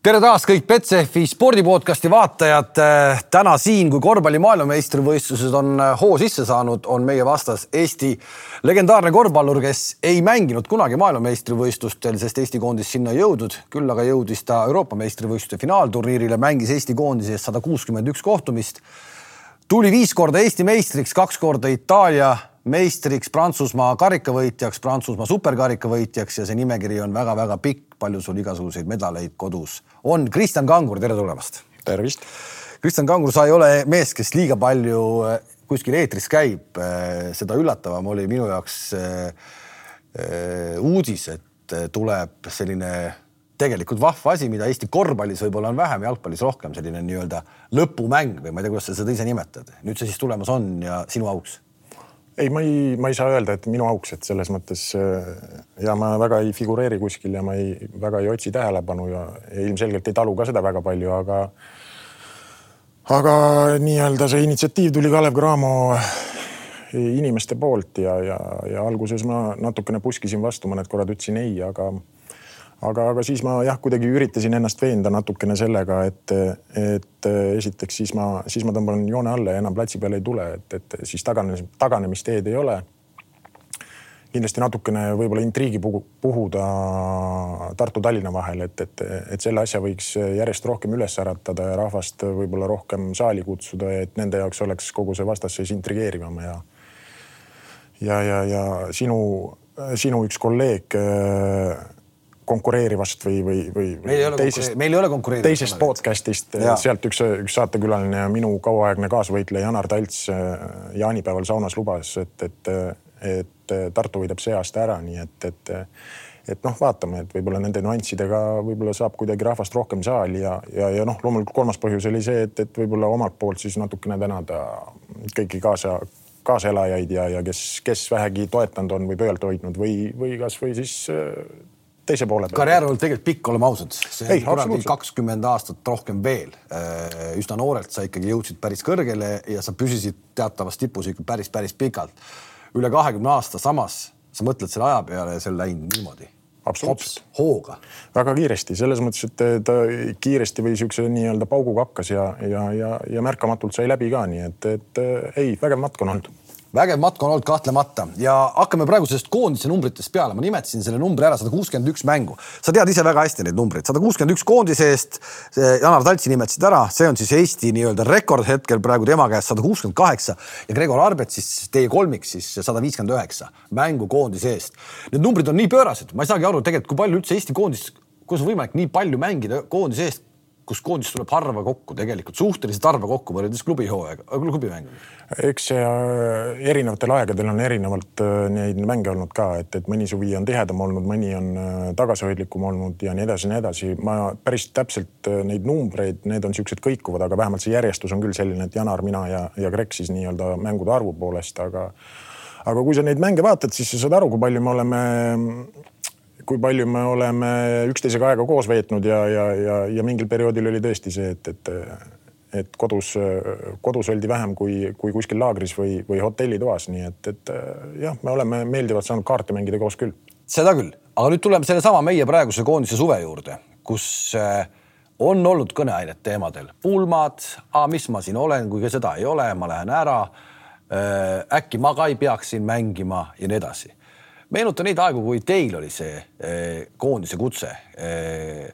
tere taas kõik Betsafe spordipodcasti vaatajad. täna siin, kui korvpalli maailmameistrivõistlused on hoo sisse saanud, on meie vastas Eesti legendaarne korvpallur, kes ei mänginud kunagi maailmameistrivõistlustel, sest Eesti koondis sinna ei jõudnud. küll aga jõudis ta Euroopa meistrivõistluste finaalturniirile, mängis Eesti koondise eest sada kuuskümmend üks kohtumist. tuli viis korda Eesti meistriks, kaks korda Itaalia meistriks, Prantsusmaa karikavõitjaks, Prantsusmaa superkarikavõitjaks ja see nimekiri on väga-väga pikk palju sul igasuguseid medaleid kodus on. Kristjan Kangur, tere tulemast. tervist. Kristjan Kangur, sa ei ole mees, kes liiga palju eh, kuskil eetris käib. Eh, seda üllatavam oli minu jaoks eh, uudis, et tuleb selline tegelikult vahva asi, mida Eesti korvpallis võib-olla on vähem, jalgpallis rohkem, selline nii-öelda lõpumäng või ma ei tea, kuidas sa seda ise nimetad. nüüd see siis tulemas on ja sinu auks ei, ma ei, ma ei saa öelda, et minu auks, et selles mõttes äh, ja ma väga ei figureeri kuskil ja ma ei, väga ei otsi tähelepanu ja, ja ilmselgelt ei talu ka seda väga palju, aga aga nii-öelda see initsiatiiv tuli Kalev Cramo inimeste poolt ja, ja, ja alguses ma natukene puskisin vastu, mõned korrad ütlesin ei, aga aga, aga siis ma jah, kuidagi üritasin ennast veenda natukene sellega, et, et esiteks siis ma, siis ma tõmban joone alla ja enam platsi peale ei tule, et, et siis taganemis, taganemisteed ei ole. kindlasti natukene võib-olla intriigi puhuda Tartu-Tallinna vahel, et, et, et selle asja võiks järjest rohkem üles äratada ja rahvast võib-olla rohkem saali kutsuda, et nende jaoks oleks kogu see vastasseis intrigeerivam ja ja, ja, ja sinu, sinu üks kolleeg konkureerivast või, või, või meil ei ole teisest, meil ei ole konkureerivat. teisest podcast'ist, sealt üks, üks saatekülaline ja minu kauaaegne kaasvõitleja Janar Talts äh, jaanipäeval saunas lubas, et, et, et Tartu võidab see aasta ära, nii et, et et noh, vaatame, et võib-olla nende nüanssidega võib-olla saab kuidagi rahvast rohkem saali ja, ja, ja noh, loomulikult kolmas põhjus oli see, et, et võib-olla omalt poolt siis natukene tänada kõiki kaasa, kaaselajaid ja, ja kes, kes vähegi toetanud on või pöölt hoidnud või, või kasvõi siis teise poole peal. karjäär on tegelikult pikk, oleme ausad. see on kakskümmend aastat rohkem veel. Äh, üsna noorelt sa ikkagi jõudsid päris kõrgele ja sa püsisid teatavas tipus ikka päris, päris pikalt. üle kahekümne aasta, samas sa mõtled selle aja peale ja see on läinud niimoodi absoluutselt. hooga. väga kiiresti, selles mõttes, et ta kiiresti või siukse nii-öelda pauguga hakkas ja, ja, ja, ja märkamatult sai läbi ka, nii et, et ei, vägev matk on olnud vägev matk on olnud kahtlemata ja hakkame praegu sellest koondise numbritest peale. ma nimetasin selle numbri ära, sada kuuskümmend üks mängu. sa tead ise väga hästi neid numbreid, sada kuuskümmend üks koondise eest. Janar Taltsi nimetasid ära, see on siis Eesti nii-öelda rekord hetkel praegu tema käes sada kuuskümmend kaheksa ja Gregor Arbet siis teie kolmik siis sada viiskümmend üheksa mängu koondise eest. Need numbrid on nii pöörased, ma ei saagi aru tegelikult, kui palju üldse Eesti koondis, kuidas on võimalik nii palju mängida koondise eest kus koondis tuleb harva kokku tegelikult, suhteliselt harva kokku võrreldes klubihooajaga, klubimänguga. eks see äh, erinevatel aegadel on erinevalt äh, neid mänge olnud ka, et, et mõni suvi on tihedam olnud, mõni on äh, tagasihoidlikum olnud ja nii edasi ja nii edasi. ma päris täpselt neid numbreid, need on siuksed kõikuvad, aga vähemalt see järjestus on küll selline, et Janar, mina ja, ja Greg siis nii-öelda mängude arvu poolest, aga aga kui sa neid mänge vaatad, siis sa saad aru, kui palju me oleme kui palju me oleme üksteisega aega koos veetnud ja, ja, ja, ja mingil perioodil oli tõesti see, et, et, et kodus, kodus oldi vähem kui, kui kuskil laagris või, või hotellitoas, nii et, et jah, me oleme meeldivalt saanud kaarte mängida koos küll. seda küll, aga nüüd tuleme sellesama meie praeguse koondise suve juurde, kus äh, on olnud kõneainet teemadel, pulmad, mis ma siin olen, kui seda ei ole, ma lähen ära. Äh, äkki ma ka ei peaks siin mängima ja nii edasi meenuta neid aegu, kui teil oli see eh, koondise kutse eh,.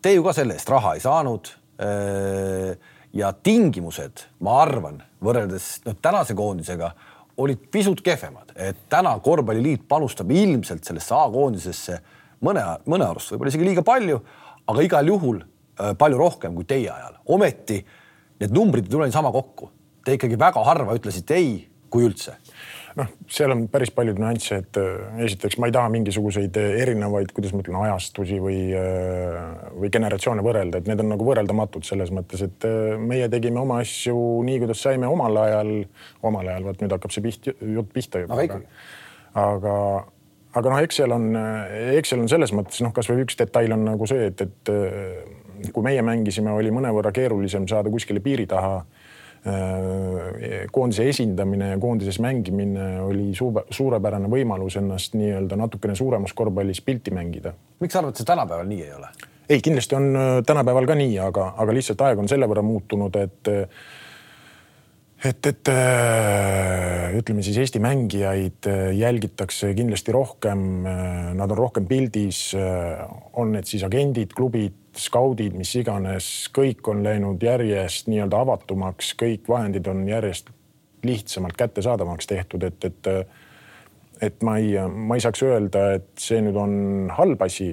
Te ju ka selle eest raha ei saanud eh,. ja tingimused, ma arvan, võrreldes noh, tänase koondisega olid pisut kehvemad, et täna korvpalliliit panustab ilmselt sellesse A-koondisesse mõne, mõne arust võib-olla isegi liiga palju, aga igal juhul äh, palju rohkem kui teie ajal. ometi need numbrid ei tule niisama kokku. Te ikkagi väga harva ütlesite ei, kui üldse noh, seal on päris palju nüansse, et äh, esiteks ma ei taha mingisuguseid äh, erinevaid, kuidas ma ütlen, ajastusi või, äh, või generatsioone võrrelda, et need on nagu võrreldamatud selles mõttes, et meie tegime oma asju nii, kuidas saime omal ajal, omal ajal, vot nüüd hakkab see piht, jutt pihta juba. aga, aga, aga noh, eks seal on, eks seal on selles mõttes noh, kasvõi üks detail on nagu see, et, et kui meie mängisime, oli mõnevõrra keerulisem saada kuskile piiri taha koondise esindamine ja koondises mängimine oli suurepärane võimalus ennast nii-öelda natukene suuremas korvpallis pilti mängida. miks sa arvad, et see tänapäeval nii ei ole? ei, kindlasti on tänapäeval ka nii, aga, aga lihtsalt aeg on selle võrra muutunud, et et, et ütleme siis Eesti mängijaid jälgitakse kindlasti rohkem, nad on rohkem pildis, on need siis agendid, klubid, skaudid, mis iganes, kõik on läinud järjest nii-öelda avatumaks, kõik vahendid on järjest lihtsamalt kättesaadavaks tehtud, et, et et ma ei, ma ei saaks öelda, et see nüüd on halb asi,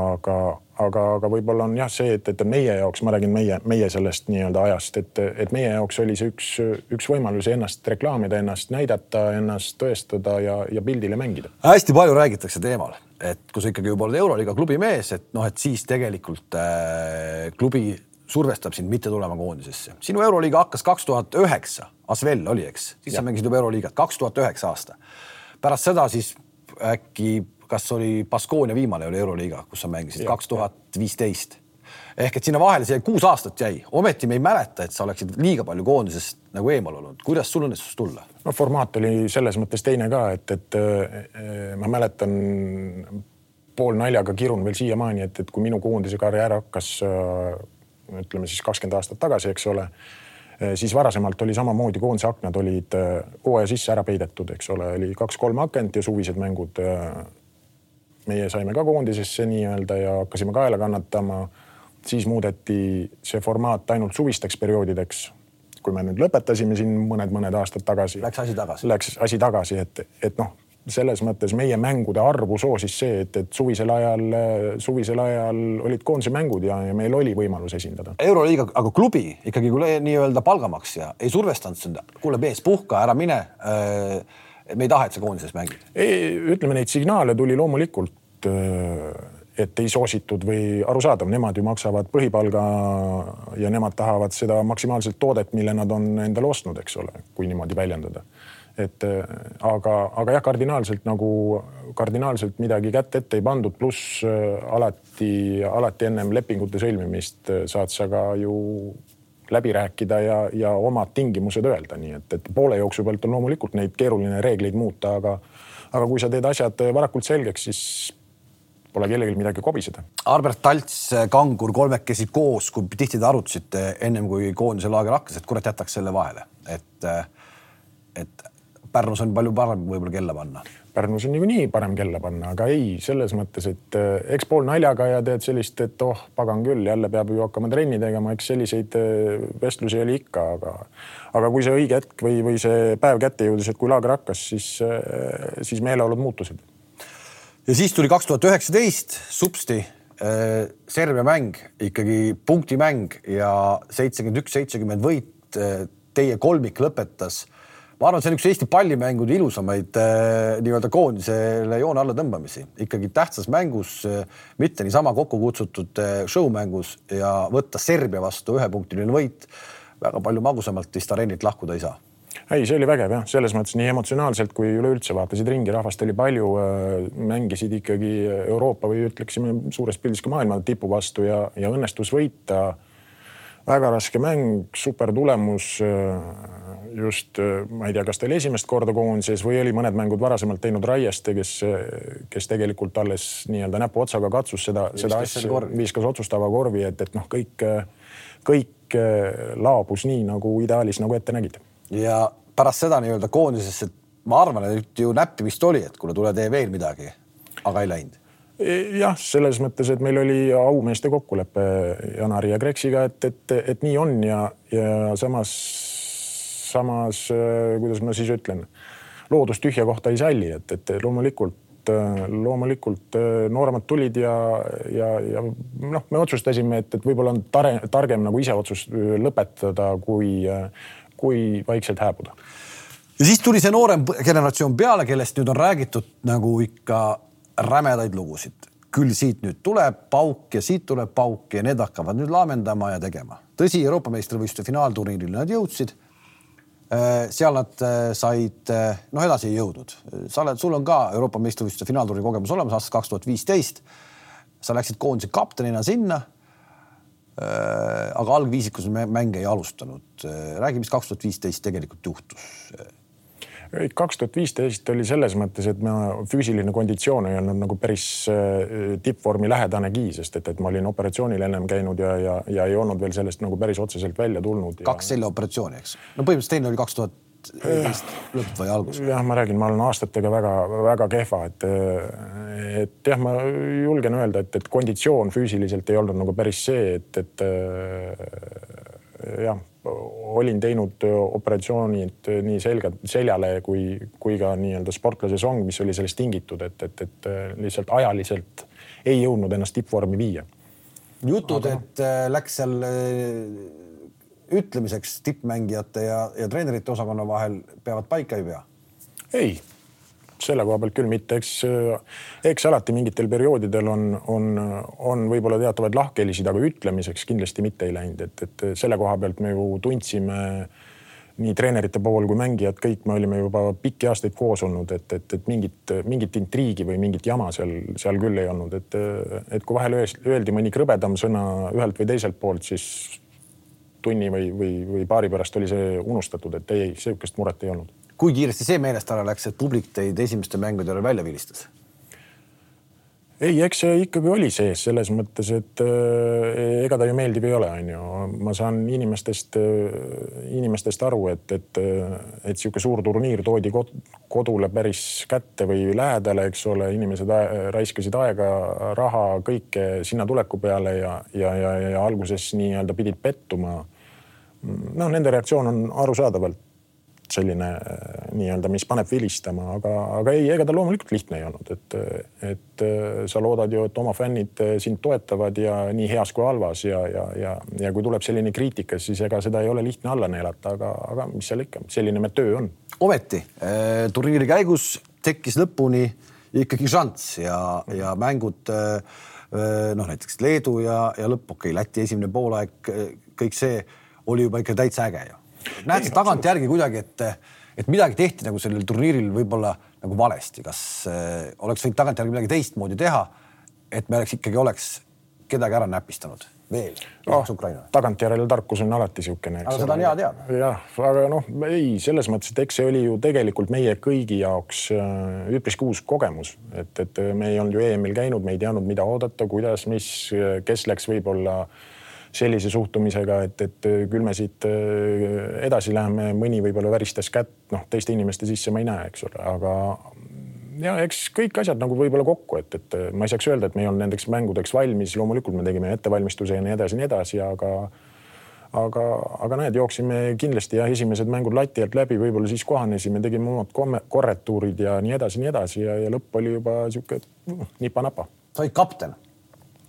aga, aga, aga võib-olla on jah see, et, et meie jaoks, ma räägin meie, meie sellest nii-öelda ajast, et, et meie jaoks oli see üks, üks võimalus ennast reklaamida, ennast näidata, ennast tõestada ja, ja pildile mängida. hästi palju räägitakse teemal, et kui sa ikkagi juba oled Euroliiga klubi mees, et noh, et siis tegelikult äh, klubi survestab sind mitte tulema koondisesse. sinu Euroliiga hakkas kaks tuhat üheksa, Asvel oli, eks, siis ja. sa mängisid juba Euroliigat, kaks tuhat üheksa aasta. Pärast seda siis äkki, kas oli Baskonia viimane oli Euroliiga, kus sa mängisid, kaks tuhat viisteist ehk et sinna vahele see kuus aastat jäi, ometi me ei mäleta, et sa oleksid liiga palju koondisest nagu eemal olnud. kuidas sul õnnestus tulla? no formaat oli selles mõttes teine ka, et, et äh, ma mäletan poolnaljaga kirun veel siiamaani, et, et kui minu koondise karjäär hakkas äh, ütleme siis kakskümmend aastat tagasi, eks ole Eh, siis varasemalt oli samamoodi, koondise aknad olid hooaja sisse ära peidetud, eks ole, oli kaks-kolm akent ja suvised mängud. Meie saime ka koondisesse nii-öelda ja hakkasime kaela kannatama. Siis muudeti see formaat ainult suvisteks perioodideks. kui me nüüd lõpetasime siin mõned-mõned aastad tagasi. Läks asi tagasi. Läks asi tagasi, et, et noh selles mõttes meie mängude arvu soosis see, et, et suvisel ajal, suvisel ajal olid koondise mängud ja, ja meil oli võimalus esindada. euroliiga, aga klubi ikkagi nii-öelda palgamaksja ei survestanud sind, kuule mees, puhka, ära mine. Äh, me ei taha, et sa koondises mängid. ütleme, neid signaale tuli loomulikult äh, et ei soositud või arusaadav, nemad ju maksavad põhipalga ja nemad tahavad seda maksimaalset toodet, mille nad on endale ostnud, eks ole, kui niimoodi väljendada. Et äh, aga, aga jah, kardinaalselt nagu kardinaalselt midagi kätt ette ei pandud, pluss äh, alati, alati ennem lepingute sõlmimist äh, saad sa ka ju läbi rääkida ja, ja omad tingimused öelda, nii et, et poole jooksu pealt on loomulikult neid keeruline reegleid muuta, aga, aga kui sa teed asjad varakult selgeks, siis pole kellelgi midagi kobiseda. Arbert Talts, Kangur kolmekesi koos, kui tihti te arutasite ennem kui koondise laager hakkas, et kurat jätaks selle vahele, et, et Pärnus on palju parem võib-olla kella panna. Pärnus on niikuinii parem kella panna, aga ei selles mõttes, et eh, eks pool naljaga ja teed sellist, et oh, pagan küll, jälle peab ju hakkama trenni tegema, eks selliseid eh, vestlusi oli ikka, aga aga kui see õige hetk või, või see päev kätte jõudis, et kui laager hakkas, siis, eh, siis meeleolud muutusid. Ja siis tuli kaks tuhat üheksateist supsti Serbia mäng, ikkagi punktimäng ja seitsekümmend üks, seitsekümmend võit. Teie kolmik lõpetas ma arvan, see on üks Eesti pallimängude ilusamaid äh, nii-öelda koondisele joone alla tõmbamisi, ikkagi tähtsas mängus äh,, mitte niisama kokku kutsutud äh, show mängus ja võtta Serbia vastu ühepunktiline võit. väga palju magusamalt vist areenilt lahkuda ei saa ei, see oli vägev jah, selles mõttes nii emotsionaalselt kui üleüldse vaatasid ringi, rahvast oli palju, äh, mängisid ikkagi Euroopa või ütleksime suures pildis ka maailma tipu vastu ja, ja õnnestus võita väga raske mäng, super tulemus. just, ma ei tea, kas ta oli esimest korda koondises või oli mõned mängud varasemalt teinud Raieste, kes, kes tegelikult alles nii-öelda näpuotsaga katsus seda, seda asja, viskas otsustava korvi, et, et noh, kõik, kõik laabus nii nagu ideaalis nagu ette nägid. Ja pärast seda nii-öelda koondisesse, ma arvan, et ju näppimist oli, et kuule, tule tee veel midagi, aga ei läinud. Jah, selles mõttes, et meil oli aumeeste kokkulepe Janari ja Kreksiga, et, et, et nii on ja, ja samas, samas kuidas ma siis ütlen, loodus tühja kohta ei salli, et, et loomulikult loomulikult nooremad tulid ja, ja, ja noh, me otsustasime, et, et võib-olla on tare, targem nagu ise otsust lõpetada, kui, kui vaikselt hääbuda. ja siis tuli see noorem generatsioon peale, kellest nüüd on räägitud nagu ikka rämedaid lugusid. küll siit nüüd tuleb pauk ja siit tuleb pauk ja need hakkavad nüüd laamendama ja tegema. tõsi, Euroopa meistrivõistluste finaalturniirile nad jõudsid. Äh, seal nad äh, said, äh, noh, edasi ei jõudnud. sa oled, sul on ka Euroopa meistrivõistluste finaalturniiri kogemus olemas aastast kaks tuhat viisteist. sa läksid koondise kaptenina sinna aga algviisikus mänge ei alustanud. räägi, mis kaks tuhat viisteist tegelikult juhtus kaks tuhat viisteist oli selles mõttes, et ma füüsiline konditsioon ei olnud nagu päris äh, tippvormi lähedanegi, sest et, et ma olin operatsioonil ennem käinud ja, ja, ja ei olnud veel sellest nagu päris otseselt välja tulnud. kaks seljaoperatsiooni, eks? no põhimõtteliselt teine oli kaks tuhat viisteist lõpp või algus? jah, ma räägin, ma olen aastatega väga-väga kehva, et, et jah, ma julgen öelda, et, et konditsioon füüsiliselt ei olnud nagu päris see, et, et jah olin teinud operatsioonid nii selga, seljale kui, kui ka nii-öelda sportlase song, mis oli sellest tingitud, et, et, et lihtsalt ajaliselt ei jõudnud ennast tippvormi viia. jutud Aga..., et läks seal ütlemiseks tippmängijate ja, ja treenerite osakonna vahel peavad paika, ei pea? ei. Selle koha pealt küll mitte, eks, eks alati mingitel perioodidel on, on, on võib-olla teatavaid lahkhelisid, aga ütlemiseks kindlasti mitte ei läinud, et, et selle koha pealt me ju tundsime nii treenerite pool kui mängijad, kõik. Me olime juba pikki aastaid koos olnud, et, et, et mingit, mingit intriigi või mingit jama seal, seal küll ei olnud, et, et kui vahel öeldi mõni krõbedam sõna ühelt või teiselt poolt, siis tunni või, või, või paari pärast oli see unustatud, et ei, sihukest muret ei olnud kui kiiresti see meelest ära läks, et publik teid esimeste mängude ajal välja vilistas? Ei, eks see ikkagi oli sees selles mõttes, et äh, ega ta ju meeldiv ei ole, onju. ma saan inimestest äh,, inimestest aru, et, et, et sihuke suur turniir toodi kodule päris kätte või lähedale, eks ole, inimesed raiskasid aega, raha, kõike sinna tuleku peale ja, ja, ja, ja alguses nii-öelda pidid pettuma. noh, nende reaktsioon on arusaadavalt selline äh, nii-öelda, mis paneb vilistama, aga, aga ei, ega ta loomulikult lihtne ei olnud, et, et äh, sa loodad ju, et oma fännid äh, sind toetavad ja nii heas kui halvas ja, ja, ja, ja kui tuleb selline kriitika, siis ega seda ei ole lihtne alla neelata, aga, aga mis seal ikka, selline me töö on. ometi turniiri käigus tekkis lõpuni ikkagi šanss ja, ja mängud noh, näiteks Leedu ja, ja lõpp, okei okay,, Läti esimene poolaeg, kõik see oli juba ikka täitsa äge ju näed sa tagantjärgi kuidagi, et, et midagi tehti nagu sellel turniiril võib-olla nagu valesti, kas äh, oleks võinud tagantjärgi midagi teistmoodi teha, et me oleks ikkagi oleks kedagi ära näpistanud veel oh, tagantjärele tarkus on alati niisugune. aga seda on hea teada. jah, aga noh, ei selles mõttes, et eks see oli ju tegelikult meie kõigi jaoks äh, üpriski uus kogemus, et, et me ei olnud ju EM-il käinud, me ei teadnud, mida oodata, kuidas, mis, kes läks võib-olla äh, sellise suhtumisega, et, et küll me siit äh, edasi läheme, mõni võib-olla väristas kätt, noh, teiste inimeste sisse ma ei näe, eks ole, aga ja eks kõik asjad nagu võib-olla kokku, et, et ma ei saaks öelda, et me ei olnud nendeks mängudeks valmis, loomulikult me tegime ettevalmistuse ja nii edasi ja nii edasi, aga aga, aga näed, jooksime kindlasti jah, esimesed mängud lati alt läbi, võib-olla siis kohanesime, tegime omad korretuurid ja nii edasi, nii edasi ja, ja lõpp oli juba sihuke nipa-napa. sa olid kapten?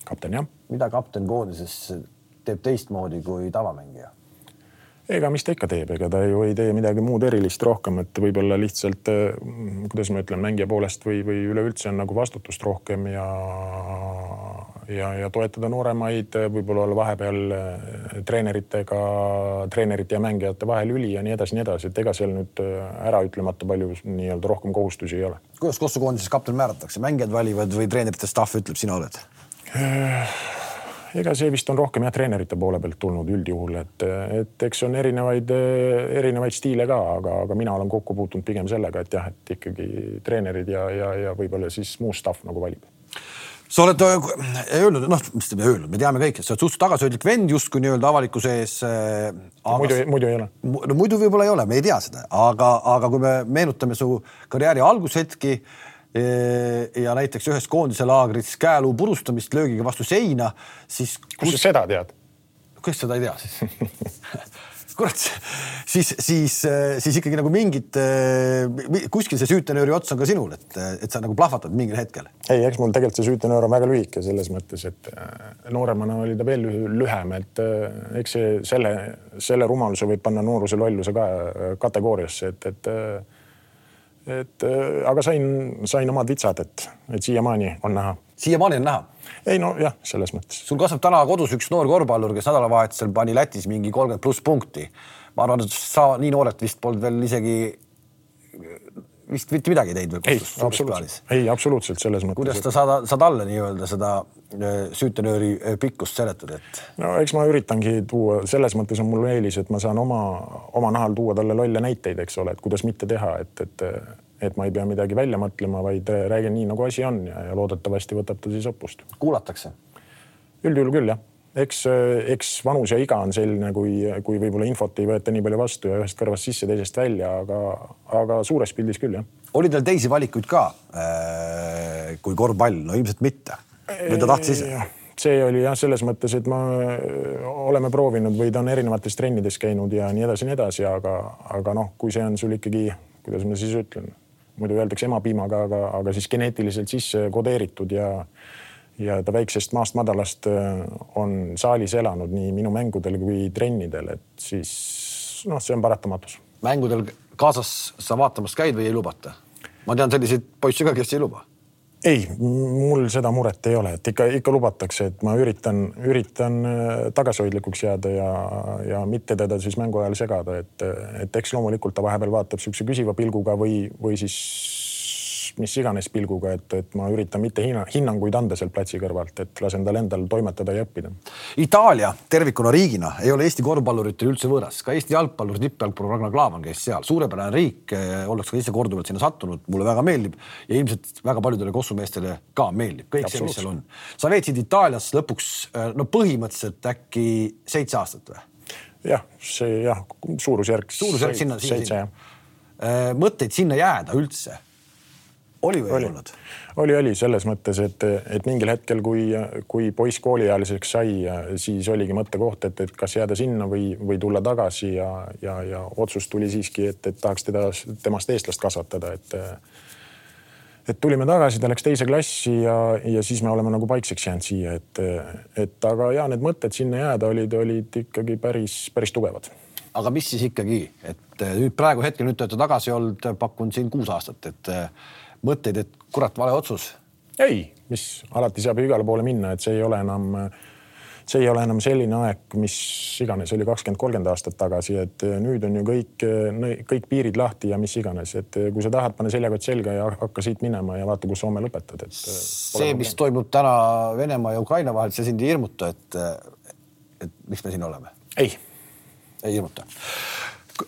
kapten jah. mida kapten koondises teeb teistmoodi kui tavamängija? ega mis ta ikka teeb, ega ta ju ei tee midagi muud erilist rohkem, et võib-olla lihtsalt mm, kuidas ma ütlen, mängija poolest või, või üleüldse on nagu vastutust rohkem ja ja, ja toetada nooremaid, võib-olla olla vahepeal eh, treeneritega, treenerite ja mängijate vahelüli ja nii edasi, nii edasi, et ega seal nüüd eh, äraütlemata palju nii-öelda rohkem kohustusi ei ole. kuidas Kossu koondises kapten määratakse, mängijad valivad või treenerite staff ütleb, sina oled? Ega see vist on rohkem jah, treenerite poole pealt tulnud üldjuhul, et, et eks on erinevaid, erinevaid stiile ka, aga, aga mina olen kokku puutunud pigem sellega, et jah, et ikkagi treenerid ja, ja, ja võib-olla siis muu staff nagu valib sa oled öelnud, noh, mis te öelnud, me teame kõik, et sa oled suhteliselt tagasihoidlik vend justkui nii-öelda avalikkuse ees äh,. muidu, muidu ei ole. no muidu võib-olla ei ole, me ei tea seda, aga, aga kui me meenutame su karjääri algushetki äh, ja näiteks ühes koondise laagris käeluu purustamist löögiga vastu seina, siis kus.... kust sa seda tead? kuidas seda ei tea siis kurat, siis, siis, siis ikkagi nagu mingit, kuskil see süütenööri ots on ka sinul, et, et sa nagu plahvatad mingil hetkel. ei, eks mul tegelikult see süütenöör on väga lühike selles mõttes, et äh, nooremana oli ta veel lühem, et äh, eks see selle, selle rumaluse võib panna nooruse lolluse ka äh, kategooriasse, et, et et äh, aga sain, sain omad vitsad, et, et siiamaani on näha. siiamaani on näha? ei nojah, selles mõttes. sul kasvab täna kodus üks noor korvpallur, kes nädalavahetusel pani Lätis mingi kolmkümmend pluss punkti. ma arvan, et sa nii noorelt vist polnud veel isegi vist mitte midagi ei teinud veel. ei, absoluutselt, ei absoluutselt selles mõttes. kuidas ta saad, saad alla nii-öelda seda äh, süütenööri äh, pikkust seletada, et? no eks ma üritangi tuua, selles mõttes on mul eelis, et ma saan oma, oma nahal tuua talle lolle näiteid, eks ole, et kuidas mitte teha, et, et et ma ei pea midagi välja mõtlema, vaid räägin nii, nagu asi on ja, ja loodetavasti võtab ta siis õppust. kuulatakse? üldjuhul küll jah eks, eks vanus ja iga on selline, kui, kui võib-olla infot ei võeta nii palju vastu ja ühest kõrvast sisse, teisest välja, aga, aga suures pildis küll jah. oli teil teisi valikuid ka äh, kui korvpall? no ilmselt mitte. või ta tahtis ise? see oli jah, selles mõttes, et ma oleme proovinud või ta on erinevates trennides käinud ja nii edasi, nii edasi, aga, aga noh, kui see on sul ikkagi, kuidas ma siis ütlen, muidu öeldakse emapiimaga, aga, aga siis geneetiliselt sisse kodeeritud ja ja ta väiksest maast madalast äh, on saalis elanud nii minu mängudel kui trennidel, et siis noh, see on paratamatus. mängudel kaasas sa vaatamas käid või ei lubata? ma tean selliseid poisse ka, kes ei luba. ei, mul seda muret ei ole, et ikka, ikka lubatakse, et ma üritan, üritan äh, tagasihoidlikuks jääda ja, ja mitte teda siis mängu ajal segada, et, et eks loomulikult ta vahepeal vaatab niisuguse küsiva pilguga või, või siis mis iganes pilguga, et, et ma üritan mitte hinna, hinnanguid anda sealt platsi kõrvalt, et lasen tal endal toimetada ja õppida. Itaalia tervikuna riigina ei ole Eesti korvpalluritele üldse võõras, ka Eesti jalgpallur, tippjalgpallur Ragnar Klavan käis seal, suurepärane riik, eh, ollakse ka ise korduvalt sinna sattunud, mulle väga meeldib ja ilmselt väga paljudele kossumeestele ka meeldib, kõik see, mis seal on. sa veetsid Itaalias lõpuks eh, no põhimõtteliselt äkki seitse aastat või? jah, see jah, suurusjärk. suurusjärk sinna, sinna, sinna. Eh, mõtteid sinna jääda üldse oli või ei olnud? oli, oli selles mõttes, et, et mingil hetkel, kui, kui poiss kooliealiseks sai, siis oligi mõttekoht, et, et kas jääda sinna või, või tulla tagasi ja, ja, ja otsus tuli siiski, et, et tahaks teda, temast eestlast kasvatada, et et tulime tagasi, ta läks teise klassi ja, ja siis me oleme nagu paikseks jäänud siia, et, et aga ja need mõtted sinna jääda olid, olid ikkagi päris, päris tugevad aga mis siis ikkagi, et nüüd praegu hetkel nüüd te olete tagasi olnud, pakun siin kuus aastat, et mõtteid, et kurat, vale otsus? ei, mis alati saab ju igale poole minna, et see ei ole enam, see ei ole enam selline aeg, mis iganes oli kakskümmend, kolmkümmend aastat tagasi, et nüüd on ju kõik, kõik piirid lahti ja mis iganes, et kui sa tahad, pane seljakott selga ja hakka siit minema ja vaata, kus homme lõpetad, et. see, mis toimub täna Venemaa ja Ukraina vahel, see sind ei hirmuta, et, et miks me siin oleme? ei. ei hirmuta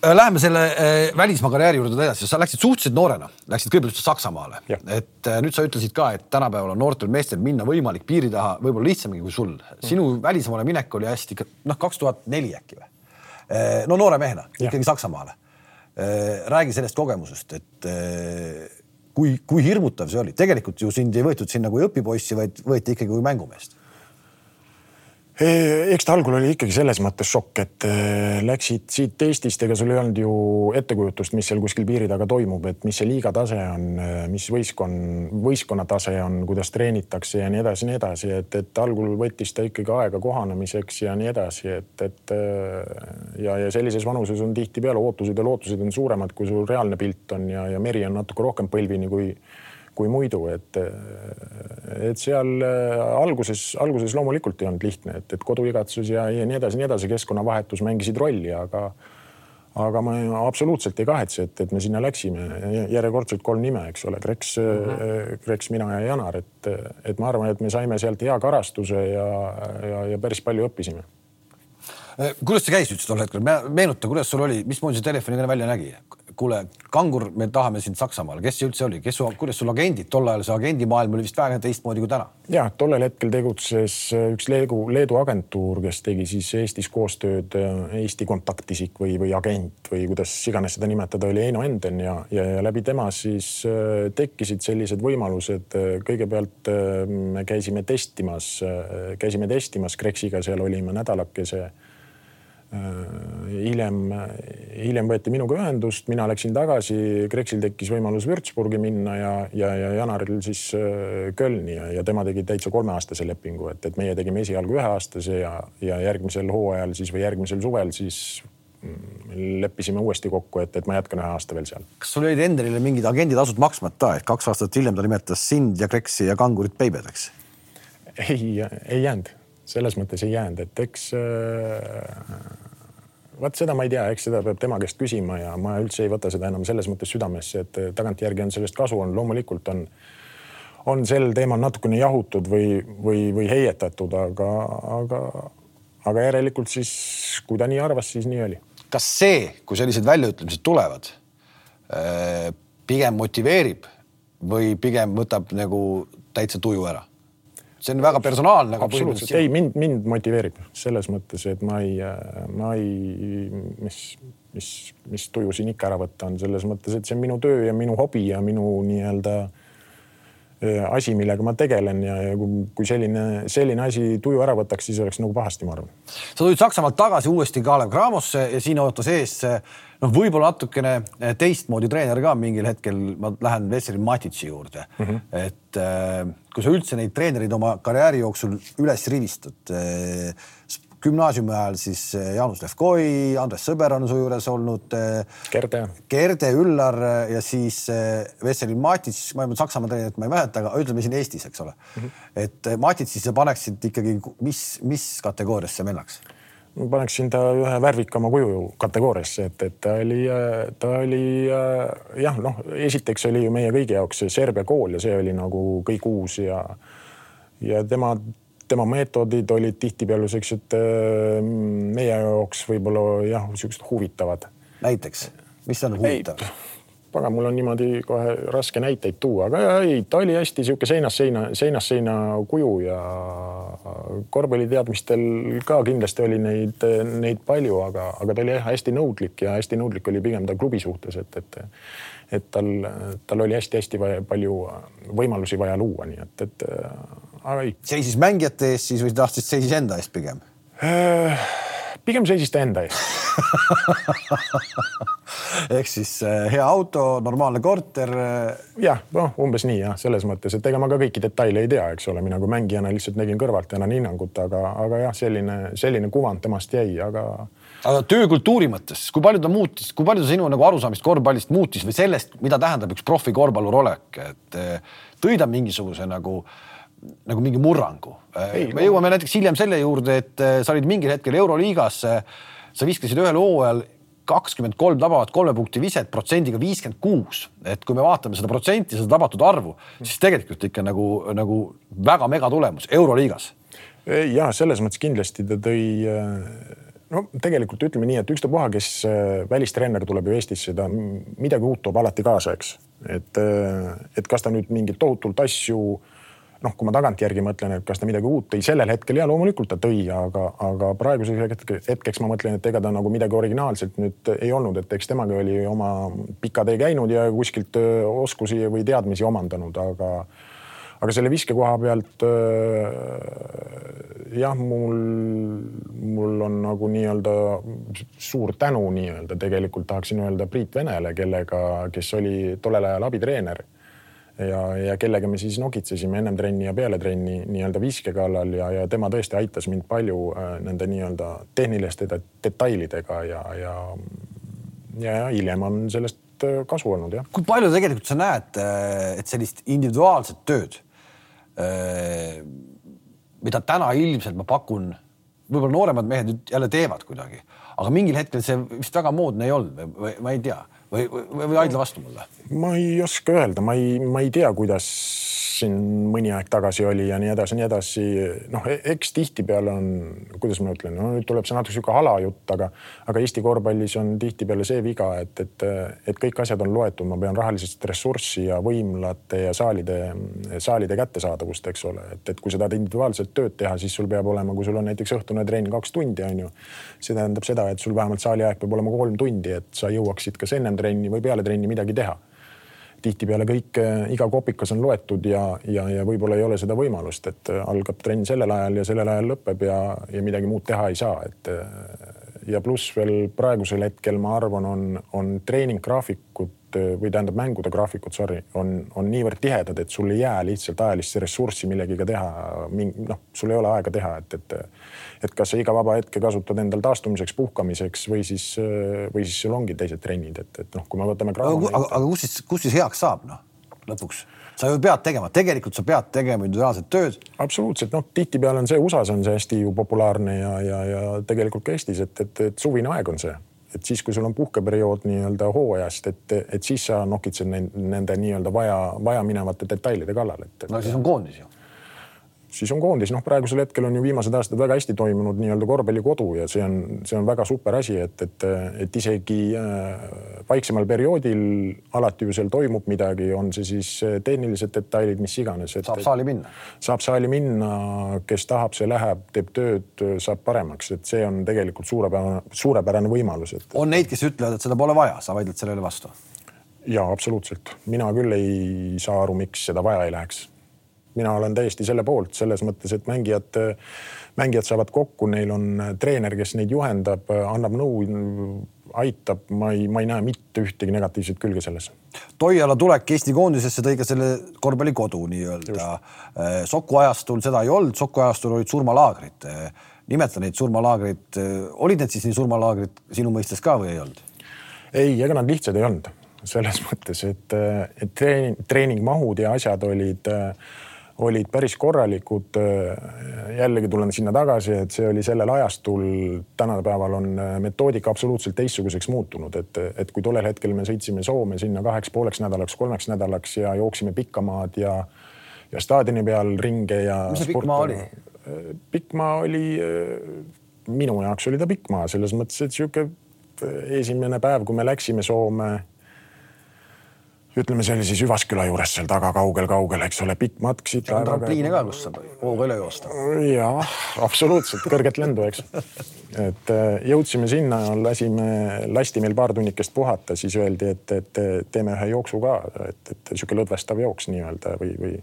läheme selle äh, välismaa karjääri juurde edasi, sa läksid suhteliselt noorena, läksid kõigepealt Saksamaale, et äh, nüüd sa ütlesid ka, et tänapäeval on noortel meestel minna võimalik piiri taha võib-olla lihtsamini kui sul. sinu mm. välismaale minek oli hästi, noh, kaks tuhat neli äkki või? no noore mehena ikkagi Saksamaale. räägi sellest kogemusest, et kui, kui hirmutav see oli, tegelikult ju sind ei võetud sinna kui õpipoissi, vaid võeti ikkagi kui mängumeest eks ta algul oli ikkagi selles mõttes šokk, et äh, läksid siit Eestist, ega sul ei olnud ju ettekujutust, mis seal kuskil piiri taga toimub, et mis see liiga tase on, äh, mis võistkond, võistkonna tase on, kuidas treenitakse ja nii edasi, nii edasi, et, et algul võttis ta ikkagi aega kohanemiseks ja nii edasi, et, et äh, ja, ja sellises vanuses on tihtipeale ootused ja lootused on suuremad, kui sul reaalne pilt on ja, ja meri on natuke rohkem põlvini kui kui muidu, et, et seal äh, alguses, alguses loomulikult ei olnud lihtne, et, et koduigatsus ja, ja nii edasi, nii edasi, keskkonnavahetus mängisid rolli, aga aga ma absoluutselt ei kahetse, et, et me sinna läksime, järjekordselt kolm nime, eks ole, Kreks mm, -hmm. Kreks, mina ja Janar, et, et ma arvan, et me saime sealt hea karastuse ja, ja, ja päris palju õppisime kuidas see käis üldse tol hetkel, meenuta, kuidas sul oli, mismoodi see telefonikõne välja nägi? Kuule, Kangur, me tahame sind Saksamaale, kes see üldse oli, kes su, kuidas sul agendid, tol ajal see agendimaailm oli vist väga teistmoodi kui täna? ja tollel hetkel tegutses äh, üks Leedu, Leedu agentuur, kes tegi siis Eestis koostööd äh, Eesti kontaktisik või, või agent või kuidas iganes seda nimetada, oli Eino Enden ja, ja, ja läbi tema siis äh, tekkisid sellised võimalused. kõigepealt me käisime testimas, käisime testimas Kreksiga, seal olime nädalakese hiljem, hiljem võeti minuga ühendust, mina läksin tagasi, Kreksil tekkis võimalus Würzburgi minna ja, ja, ja Janaril siis äh, Kölni ja, ja tema tegi täitsa kolmeaastase lepingu, et, et meie tegime esialgu üheaastase ja, ja järgmisel hooajal siis või järgmisel suvel siis mm, leppisime uuesti kokku, et, et ma jätkan ühe aasta veel seal. kas sul olid Endelile mingid agenditasud maksmata, et kaks aastat hiljem ta nimetas sind ja Kreksi ja Kangurit beibedeks? ei, ei jäänud selles mõttes ei jäänud, et eks, äh, vaat seda ma ei tea, eks seda peab tema käest küsima ja ma üldse ei võta seda enam selles mõttes südamesse, et tagantjärgi on sellest kasu olnud, loomulikult on, on sel teemal natukene jahutud või, või, või heietatud, aga, aga, aga järelikult siis, kui ta nii arvas, siis nii oli. kas see, kui sellised väljaütlemised tulevad, pigem motiveerib või pigem võtab nagu täitsa tuju ära? See on väga personaalne. absoluutselt, ei mind, mind motiveerib selles mõttes, et ma ei, ma ei, mis, mis, mis tuju siin ikka ära võtta on selles mõttes, et see on minu töö ja minu hobi ja minu nii-öelda äh, asi, millega ma tegelen ja, ja kui, kui selline, selline asi tuju ära võtaks, siis oleks nagu pahasti, ma arvan. sa tulid Saksamaalt tagasi uuesti Kalev Cramosse ja siin ootas ees noh, võib-olla natukene eh, teistmoodi treener ka mingil hetkel, ma lähen Veseli Matitsi juurde mm, -hmm. et äh, kui sa üldse neid treenereid oma karjääri jooksul üles rivistad äh,, gümnaasiumi ajal siis Jaanus Levkoi, Andres Sõber on su juures olnud. Gerde. Gerde, Üllar ja siis Vesselin Matits, ma ei mõtle Saksamaa treenerit, ma ei mäleta, aga ütleme siin Eestis, eks ole mm. -hmm. et Matitsi sa paneksid ikkagi, mis, mis kategooriasse minnakse? Ma paneksin ta ühe värvikama kuju kategooriasse, et, et ta oli, ta oli jah, noh, esiteks oli ju meie kõigi jaoks see Serbia kool ja see oli nagu kõik uus ja ja tema, tema meetodid olid tihtipeale siuksed meie jaoks võib-olla jah, siuksed huvitavad. näiteks, mis on huvitav? Pagan, mul on niimoodi kohe raske näiteid tuua, aga ei, ta oli hästi sihuke seinast seina, seinast seina kuju ja korvpalliteadmistel ka kindlasti oli neid, neid palju, aga, aga ta oli jah hästi nõudlik ja hästi nõudlik oli pigem ta klubi suhtes, et, et et tal, tal oli hästi-hästi palju võimalusi vaja luua, nii et, et aga ei. seisis mängijate eest siis või tahtis seisis enda eest pigem? Äh, pigem seisis ta enda eest ehk siis äh, hea auto, normaalne korter. Äh, jah, noh, umbes nii jah, selles mõttes, et ega ma ka kõiki detaile ei tea, eks ole, mina kui mängijana lihtsalt nägin kõrvalt ja annan hinnangut, aga, aga jah, selline, selline kuvand temast jäi, aga. aga töökultuuri mõttes, kui palju ta muutis, kui palju sinu nagu arusaamist korvpallist muutis või sellest, mida tähendab üks profikorvpallur olek, et äh, tõi ta mingisuguse nagu nagu mingi murrangu. me jõuame näiteks hiljem selle juurde, et sa olid mingil hetkel Euroliigas, sa viskasid ühel hooajal kakskümmend kolm tabavat kolme punkti viset protsendiga viiskümmend kuus. et kui me vaatame seda protsenti, seda tabatud arvu, siis tegelikult ikka nagu, nagu väga megatulemus Euroliigas. ja selles mõttes kindlasti ta tõi no tegelikult ütleme nii, et ükstapuha, kes välistreener tuleb ju Eestisse, ta midagi uut toob alati kaasa, eks. et, et kas ta nüüd mingeid tohutult asju noh, kui ma tagantjärgi mõtlen, et kas ta midagi uut tõi sellel hetkel ja loomulikult ta tõi, aga, aga praeguseks hetkeks ma mõtlen, et ega ta nagu midagi originaalselt nüüd ei olnud, et eks temaga oli oma pika tee käinud ja kuskilt oskusi või teadmisi omandanud, aga aga selle viske koha pealt jah, mul, mul on nagu nii-öelda suur tänu nii-öelda tegelikult tahaksin öelda Priit Venele, kellega, kes oli tollel ajal abitreener ja, ja kellega me siis nokitsesime ennem trenni ja peale trenni nii-öelda viske kallal ja, ja tema tõesti aitas mind palju äh, nende nii-öelda tehniliste detailidega ja, ja, ja, ja hiljem on sellest äh, kasu olnud jah. kui palju tegelikult sa näed, äh, et sellist individuaalset tööd, mida täna ilmselt ma pakun, võib-olla nooremad mehed nüüd jälle teevad kuidagi, aga mingil hetkel see vist väga moodne ei olnud või ma ei tea või, või, või vaidle vastu mulle? ma ei oska öelda, ma ei, ma ei tea, kuidas siin mõni aeg tagasi oli ja nii edasi, nii edasi. noh, e-, eks tihtipeale on, kuidas ma ütlen, no nüüd tuleb see natuke sihuke halajutt, aga, aga Eesti korvpallis on tihtipeale see viga, et, et, et kõik asjad on loetud, ma pean rahalist ressurssi ja võimlate ja saalide, saalide kättesaadavust, eks ole, et, et kui sa tahad individuaalset tööd teha, siis sul peab olema, kui sul on näiteks õhtune trenn kaks tundi, on ju. see tähendab seda, et sul vähemalt saali aeg peab olema kolm tundi, et sa jõuaksid kas ennem trenni või peale trenni midagi teha tihtipeale kõik, äh, iga kopikas on loetud ja, ja, ja võib-olla ei ole seda võimalust, et äh, algab trenn sellel ajal ja sellel ajal lõpeb ja, ja midagi muud teha ei saa, et. Äh, ja pluss veel praegusel hetkel ma arvan, on, on treeninggraafikud või tähendab mängude graafikud, sorry, on, on niivõrd tihedad, et sul ei jää lihtsalt ajalist ressurssi millegagi teha. noh, sul ei ole aega teha, et, et et kas sa iga vaba hetke kasutad endal taastumiseks, puhkamiseks või siis, või siis sul ongi teised trennid, et, et noh, kui me võtame. aga, aga, aga kus siis, kus siis heaks saab noh lõpuks? sa ju pead tegema, tegelikult sa pead tegema individuaalset tööd. absoluutselt, noh, tihtipeale on see USA-s on see hästi ju populaarne ja, ja, ja tegelikult ka Eestis, et, et, et suvine aeg on see et siis, kui sul on puhkeperiood nii-öelda hooajast, et, et siis sa nokitsed nende nii-öelda vaja, vajaminevate detailide kallal, et.... no siis on koondis ju siis on koondis, noh, praegusel hetkel on ju viimased aastad väga hästi toimunud nii-öelda korvpallikodu ja see on, see on väga super asi, et, et, et isegi äh, vaiksemal perioodil alati ju seal toimub midagi, on see siis äh, tehnilised detailid, mis iganes. saab saali minna. saab saali minna, kes tahab, see läheb, teeb tööd, saab paremaks, et see on tegelikult suurepärane, suurepärane võimalus, et. on neid, kes ütlevad, et seda pole vaja, sa vaidled sellele vastu? ja absoluutselt, mina küll ei saa aru, miks seda vaja ei läheks mina olen täiesti selle poolt selles mõttes, et mängijad, mängijad saavad kokku, neil on treener, kes neid juhendab, annab nõu, aitab, ma ei, ma ei näe mitte ühtegi negatiivset külge selles. Toiala tulek Eesti koondisesse tõi ka selle korvpallikodu nii-öelda. Äh, Soku ajastul seda ei olnud, Soku ajastul olid surmalaagrid. Äh, nimeta neid surmalaagrid, äh, olid need siis nii surmalaagrid sinu mõistes ka või ei olnud? ei, ega nad lihtsad ei olnud selles mõttes, et, et treening, treeningmahud ja asjad olid äh, olid päris korralikud. jällegi tulen sinna tagasi, et see oli sellel ajastul, tänapäeval on metoodika absoluutselt teistsuguseks muutunud, et, et kui tollel hetkel me sõitsime Soome sinna kaheks pooleks nädalaks, kolmeks nädalaks ja jooksime pikka maad ja, ja staadioni peal ringe ja. mis see pikk maa oli? pikk maa oli, minu jaoks oli ta pikk maa selles mõttes, et sihuke esimene päev, kui me läksime Soome ütleme, see oli siis Üvasküla juures seal taga kaugel-kaugel, eks ole, pikk matk siit. on trampliine ka, kus saab hooga üle joosta. jah, absoluutselt kõrget lendu, eks. et äh, jõudsime sinna, lasime, lasti meil paar tunnikest puhata, siis öeldi, et, et teeme ühe jooksu ka, et, et sihuke lõdvestav jooks nii-öelda või, või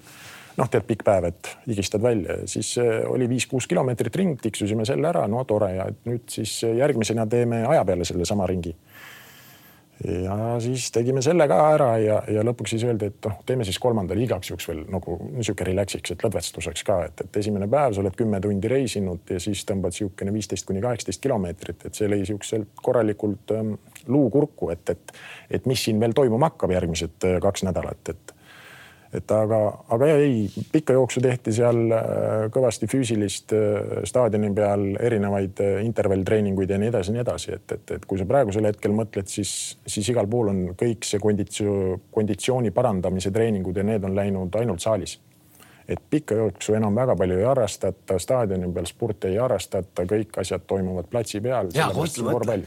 noh, tead, pikk päev, et higistad välja, siis äh, oli viis-kuus kilomeetrit ring, tiksusime selle ära, no tore ja nüüd siis järgmisena teeme aja peale sellesama ringi ja siis tegime selle ka ära ja, ja lõpuks siis öeldi, et noh, teeme siis kolmandale igaks juhuks veel nagu niisugune relax'iks, et lõdvestuseks ka, et, et esimene päev sa oled kümme tundi reisinud ja siis tõmbad niisugune viisteist kuni kaheksateist kilomeetrit, et see lõi niisuguselt korralikult ähm, luukurku, et, et, et mis siin veel toimuma hakkab järgmised äh, kaks nädalat, et et aga, aga ei, pikka jooksu tehti seal äh, kõvasti füüsilist äh, staadioni peal erinevaid äh, intervalltreeninguid ja nii edasi ja nii edasi, et, et, et kui sa praegusel hetkel mõtled, siis, siis igal pool on kõik see konditsioon, konditsiooni parandamise treeningud ja need on läinud ainult saalis et pikka jooksu enam väga palju ei harrastata, staadioni peal sporti ei harrastata, kõik asjad toimuvad platsi peal.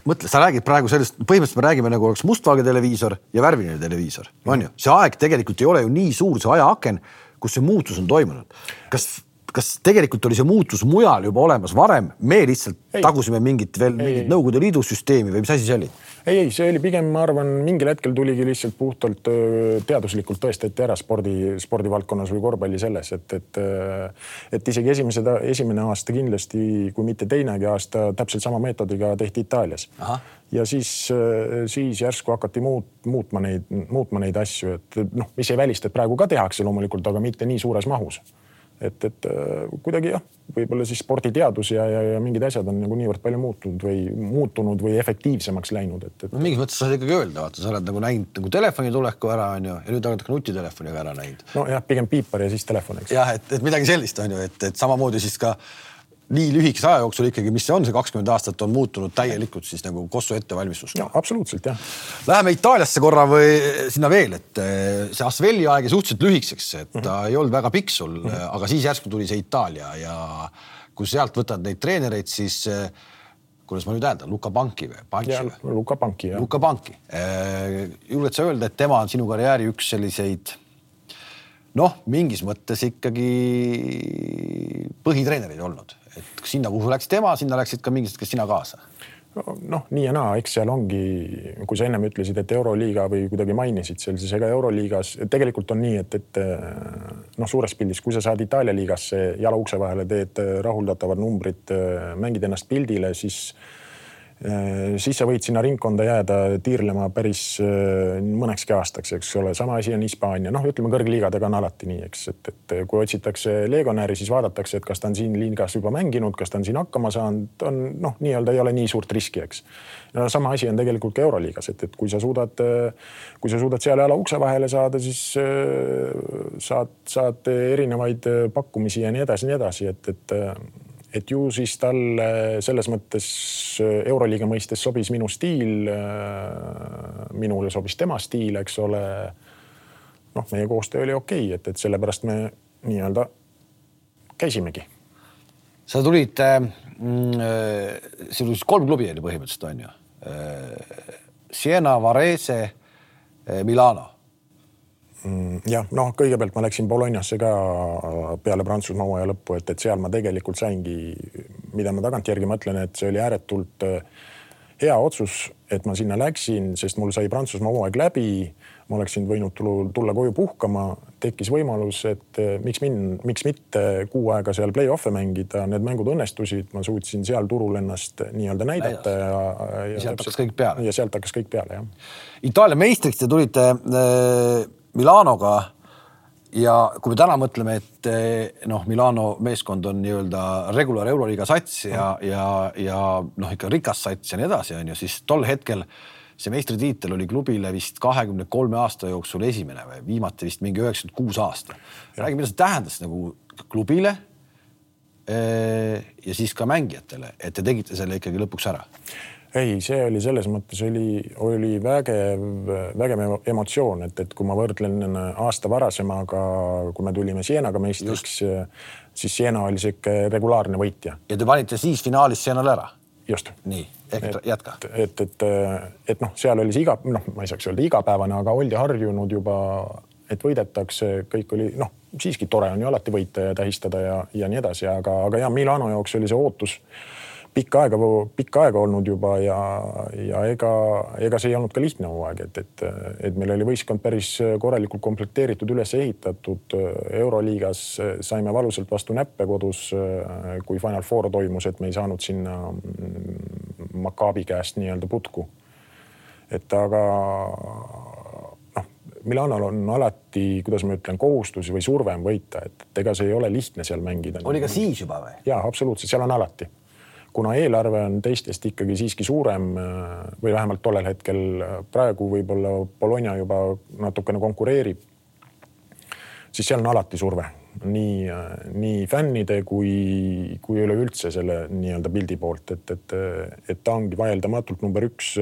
mõtle, sa räägid praegu sellest, põhimõtteliselt me räägime nagu oleks mustvalge televiisor ja värviline televiisor, on ju, see aeg tegelikult ei ole ju nii suur, see ajaaken, kus see muutus on toimunud. kas kas tegelikult oli see muutus mujal juba olemas varem, me lihtsalt ei. tagusime mingit veel ei, mingit Nõukogude Liidu süsteemi või mis asi see oli? Ei, ei, see oli pigem, ma arvan, mingil hetkel tuligi lihtsalt puhtalt teaduslikult tõestati ära spordi, spordivaldkonnas või korvpalli selles, et, et et isegi esimesed, esimene aasta kindlasti, kui mitte teinegi aasta, täpselt sama meetodiga tehti Itaalias. ja siis, siis järsku hakati muut, muutma neid, muutma neid asju, et noh, mis ei välista, et praegu ka tehakse loomulikult, aga mitte nii suures mahus et, et äh, kuidagi jah, võib-olla siis sporditeadus ja, ja, ja mingid asjad on nagu niivõrd palju muutunud või muutunud või efektiivsemaks läinud, et, et. no mingis mõttes saad ikkagi öelda, vaata, sa oled nagu näinud nagu telefoni tuleku ära, on ju, ja nüüd oled ka nutitelefoniga ära näinud. nojah, pigem piipar ja siis telefon, eks. jah, et, et midagi sellist on ju, et, et samamoodi siis ka nii lühikese aja jooksul ikkagi, mis see on, see kakskümmend aastat on muutunud täielikult siis nagu Kossu ettevalmistus. absoluutselt jah. Läheme Itaaliasse korra või sinna veel, et eh, see Asvelli aeg jäi suhteliselt lühikeseks, et ta mm -hmm. ei olnud väga pikk sul mm, -hmm. aga siis järsku tuli see Itaalia ja kui sealt võtad neid treenereid, siis eh, kuidas ma nüüd hääldan, Luka Panki või? Luka Panki jah. Luka Panki. julged sa öelda, et tema on sinu karjääri üks selliseid noh, mingis mõttes ikkagi põhitreenerid olnud, et sinna, kuhu läks tema, sinna läksid ka mingid, kes sina kaasa. Noh, nii ja naa, eks seal ongi, kui sa ennem ütlesid, et Euroliiga või kuidagi mainisid seal, siis ega Euroliigas tegelikult on nii, et, et noh, suures pildis, kui sa saad Itaalia liigasse jala ukse vahele, teed rahuldatavad numbrid, mängid ennast pildile, siis siis sa võid sinna ringkonda jääda tiirlema päris äh, mõnekski aastaks, eks ole, sama asi on Hispaania, noh, ütleme kõrgliigadega on alati nii, eks, et, et kui otsitakse legionäri, siis vaadatakse, et kas ta on siin liigas juba mänginud, kas ta on siin hakkama saanud, on noh, nii-öelda ei ole nii suurt riski, eks. no sama asi on tegelikult ka Euroliigas, et, et kui sa suudad, kui sa suudad seal jala ukse vahele saada, siis äh, saad, saad erinevaid pakkumisi ja nii edasi, nii edasi, et, et et ju siis talle selles mõttes äh, Euroliiga mõistes sobis minu stiil. Äh, minule sobis tema stiil, eks ole. noh, meie koostöö oli okei okay,, et, et sellepärast me nii-öelda käisimegi. sa tulid äh,, sul oli kolm klubi oli põhimõtteliselt on ju äh,. Siena, Varese, Milano Mm, jah, noh, kõigepealt ma läksin Bolognasse ka peale Prantsusmaa hooaja lõppu, et, et seal ma tegelikult saingi, mida ma tagantjärgi mõtlen, et see oli ääretult äh, hea otsus, et ma sinna läksin, sest mul sai Prantsusmaa hooaeg läbi. ma oleksin võinud tulla koju puhkama, tekkis võimalus, et äh, miks min-, miks mitte kuu aega seal play-off'e mängida, need mängud õnnestusid, ma suutsin seal turul ennast nii-öelda näidata ja, ja. ja sealt hakkas kõik peale. ja sealt hakkas kõik peale, jah. Itaalia meistriks te tulite äh Milanoga ja kui me täna mõtleme, et eh, noh, Milano meeskond on nii-öelda regular euroliiga sats ja mm., ja, ja noh, ikka rikas sats ja nii edasi, on ju, siis tol hetkel see meistritiitel oli klubile vist kahekümne kolme aasta jooksul esimene või viimati vist mingi üheksakümmend kuus aasta. räägi, mida see tähendas nagu klubile eh, ja siis ka mängijatele, et te tegite selle ikkagi lõpuks ära ei, see oli selles mõttes oli, oli vägev, vägev emotsioon, et, et kui ma võrdlen aasta varasemaga, kui me tulime Sienaga meistriks, siis Siena oli sihuke regulaarne võitja. ja te panite siis finaalis Sienale ära? just. nii, ehk jätka. et, et, et, et noh, seal oli see iga, noh, ma ei saaks öelda igapäevane, aga oldi harjunud juba, et võidetakse, kõik oli noh, siiski tore on ju alati võita ja tähistada ja, ja nii edasi, aga, aga ja Milano jaoks oli see ootus pikka aega, pikka aega olnud juba ja, ja ega, ega see ei olnud ka lihtne hooaeg, et, et, et meil oli võistkond päris korralikult komplekteeritud, üles ehitatud. euroliigas saime valusalt vastu näppe kodus, kui Final Four toimus, et me ei saanud sinna Maccabi käest nii-öelda putku. et aga noh, Milanol on alati, kuidas ma ütlen, kohustus või surve on võita, et ega see ei ole lihtne seal mängida. oli ka siis juba või? ja absoluutselt, seal on alati kuna eelarve on teistest ikkagi siiski suurem või vähemalt tollel hetkel, praegu võib-olla Bologna juba natukene konkureerib, siis seal on alati surve nii, nii fännide kui, kui üleüldse selle nii-öelda pildi poolt, et, et, et ta ongi vaieldamatult number üks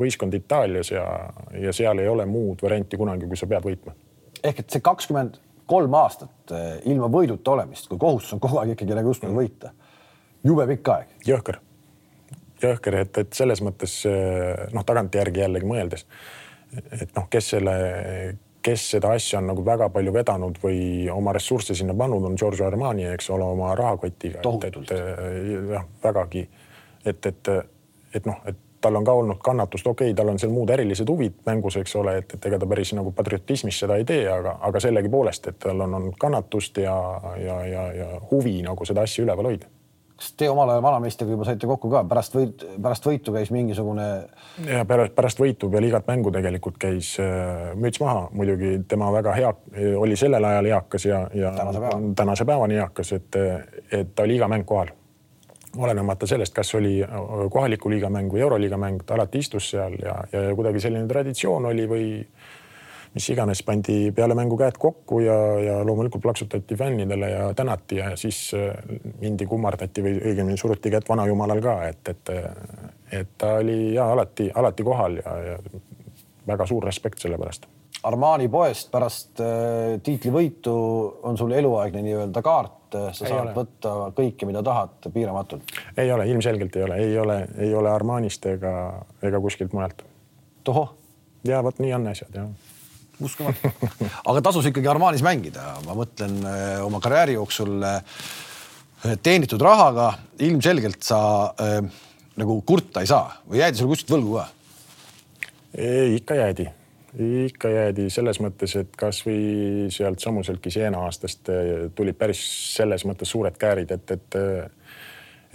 võistkond Itaalias ja, ja seal ei ole muud varianti kunagi, kui sa pead võitma. ehk et see kakskümmend kolm aastat ilma võiduta olemist, kui kohustus on kogu aeg ikkagi nagu just nagu võita jube pikk aeg. jõhker, jõhker, et, et selles mõttes noh, tagantjärgi jällegi mõeldes, et noh, kes selle, kes seda asja on nagu väga palju vedanud või oma ressursse sinna pannud, on Giorgio Armani, eks ole, oma rahakotiga. tohutult. jah, vägagi, et, et, et noh, et tal on ka olnud kannatust, okei okay,, tal on seal muud ärilised huvid mängus, eks ole, et, et ega ta päris nagu patriotismis seda ei tee, aga, aga sellegipoolest, et tal on olnud kannatust ja, ja, ja, ja huvi nagu seda asja üleval hoida kas te omal ajal vanameistriga juba saite kokku ka, pärast võit, pärast võitu käis mingisugune? ja pärast, pärast võitu peale igat mängu tegelikult käis äh, müts maha, muidugi tema väga hea, oli sellel ajal eakas ja, ja tänase, päeva. tänase päevani eakas, et, et ta oli iga mäng kohal. olenemata sellest, kas oli kohaliku liiga mäng või euroliiga mäng, ta alati istus seal ja, ja kuidagi selline traditsioon oli või mis iganes, pandi peale mängu käed kokku ja, ja loomulikult plaksutati fännidele ja tänati ja siis äh, mindi kummardati või õigemini suruti kätt vanajumalal ka, et, et, et ta oli ja alati, alati kohal ja, ja väga suur respekt selle pärast. Armani poest pärast äh, tiitlivõitu on sul eluaegne nii-öelda kaart, sa ei saad ole. võtta kõike, mida tahad, piiramatult. ei ole, ilmselgelt ei ole, ei ole, ei ole Armanist ega, ega kuskilt mujalt. tohoh. ja vot nii on asjad jah uskumatu. aga tasus ikkagi Armanis mängida, ma mõtlen äh, oma karjääri jooksul äh, teenitud rahaga ilmselgelt sa äh, nagu kurta ei saa või jäädi sulle kuskilt võlgu ka? ikka jäädi, ikka jäädi selles mõttes, et kasvõi sealt samuseltki Siena aastast tulid päris selles mõttes suured käärid, et, et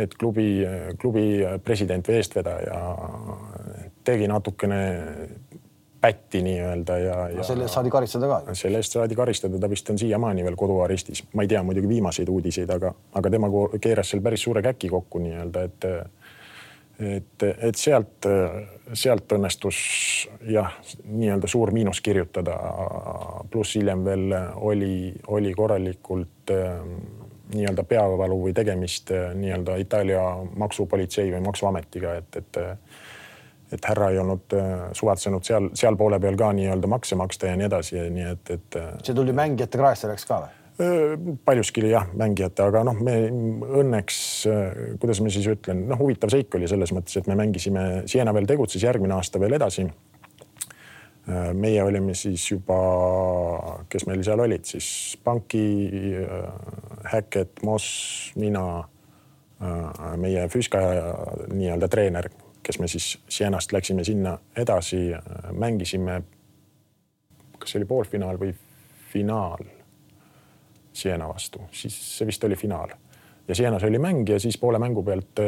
et klubi, klubi president või eestvedaja tegi natukene pätti nii-öelda ja, ja. selle eest saadi karistada ka. selle eest saadi karistada, ta vist on siiamaani veel koduarestis, ma ei tea muidugi viimaseid uudiseid, aga, aga tema keeras seal päris suure käki kokku nii-öelda, et et, et sealt, sealt õnnestus jah, nii-öelda suur miinus kirjutada. pluss hiljem veel oli, oli korralikult nii-öelda peavalu või tegemist nii-öelda Itaalia maksupolitsei või maksuametiga, et, et et härra ei olnud suvatsenud seal, seal poole peal ka nii-öelda makse maksta ja nii edasi, nii et, et. see tuli mängijate kraesse läks ka või? paljuski jah, mängijate, aga noh, me õnneks, kuidas ma siis ütlen, noh, huvitav seik oli selles mõttes, et me mängisime, Siena veel tegutses järgmine aasta veel edasi. meie olime siis juba, kes meil seal olid siis Panki, Häkket, Moss, mina, meie füüsika nii-öelda treener, kes me siis Sienast läksime sinna edasi, mängisime. kas see oli poolfinaal või finaal Siena vastu, siis see vist oli finaal ja Sienas oli mäng ja siis poole mängu pealt,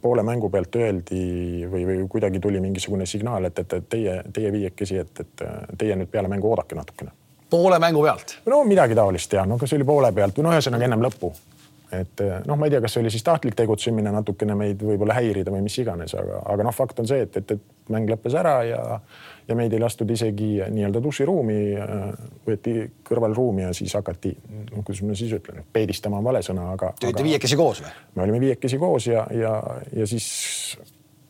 poole mängu pealt öeldi või, või kuidagi tuli mingisugune signaal, et, et, teie, teie viiekesi, et, et teie nüüd peale mängu oodake natukene. poole mängu pealt? no midagi taolist ja no kas oli poole pealt või no ühesõnaga ennem lõppu. Et noh, ma ei tea, kas see oli siis tahtlik tegutsemine natukene meid võib-olla häirida või mis iganes, aga, aga noh, fakt on see, et, et, et mäng lõppes ära ja ja meid ei lastud isegi nii-öelda duširuumi, võeti kõrvalruumi ja siis hakati, kuidas ma siis ütlen, peedistama on vale sõna, aga. Te olite viiekesi koos või? me olime viiekesi koos ja, ja, ja siis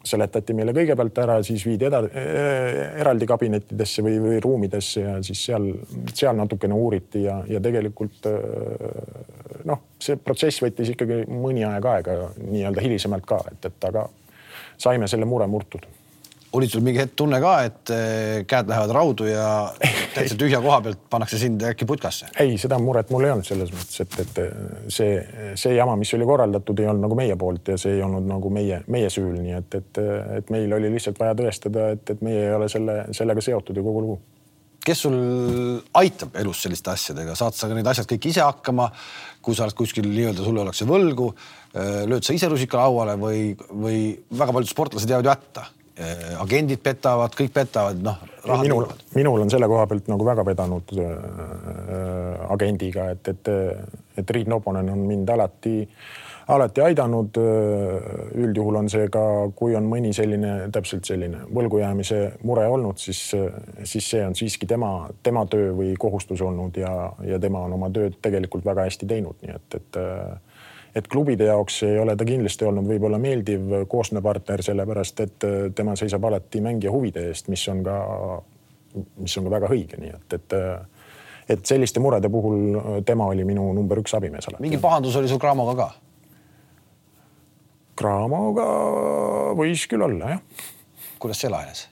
seletati meile kõigepealt ära, siis viidi eda, eraldi kabinettidesse või, või ruumidesse ja siis seal, seal natukene uuriti ja, ja tegelikult noh, see protsess võttis ikkagi mõni aeg aega nii-öelda hilisemalt ka, et, et aga saime selle mure murtud oli sul mingi hetk tunne ka, et eh, käed lähevad raudu ja täitsa tühja koha pealt pannakse sind äkki putkasse? ei, seda muret mul ei olnud selles mõttes, et, et see, see jama, mis oli korraldatud, ei olnud nagu meie poolt ja see ei olnud nagu meie, meie süül, nii et, et, et meil oli lihtsalt vaja tõestada, et, et meie ei ole selle, sellega seotud ja kogu lugu. Kes sul aitab elus selliste asjadega, saad sa need asjad kõik ise hakkama, kui sa oled kuskil nii-öelda, sulle ollakse võlgu, lööd sa ise rusika lauale või, või väga paljud sportlased jäävad ju hätta agendid petavad, kõik petavad, noh. minul, minul on selle koha pealt nagu väga vedanud äh, agendiga, et, et, et Riit Noponen on mind alati, alati aidanud. üldjuhul on see ka, kui on mõni selline, täpselt selline võlgujäämise mure olnud, siis, siis see on siiski tema, tema töö või kohustus olnud ja, ja tema on oma tööd tegelikult väga hästi teinud, nii et, et et klubide jaoks ei ole ta kindlasti olnud võib-olla meeldiv koostööpartner, sellepärast et äh, tema seisab alati mängija huvide eest, mis on ka, mis on ka väga õige, nii et, et äh, et selliste murede puhul äh, tema oli minu number üks abimees alati. mingi pahandus oli sul Cramoga ka? Cramoga võis küll olla, jah. kuidas see lahenes?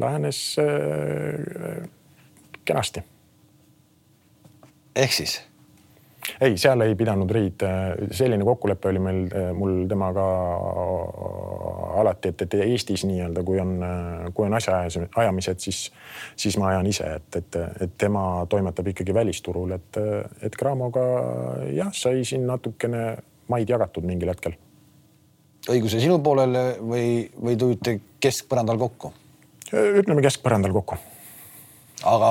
Lahenes äh, kenasti. ehk siis ei, seal ei pidanud Riit, selline kokkulepe oli meil, mul temaga alati, et, et Eestis nii-öelda, kui on, kui on asjaajamised, siis, siis ma ajan ise, et, et, et tema toimetab ikkagi välisturul, et, et Cramoga jah, sai siin natukene maid jagatud mingil hetkel. õiguse sinu poolele või, või tulite keskpõrandal kokku? ütleme keskpõrandal kokku. aga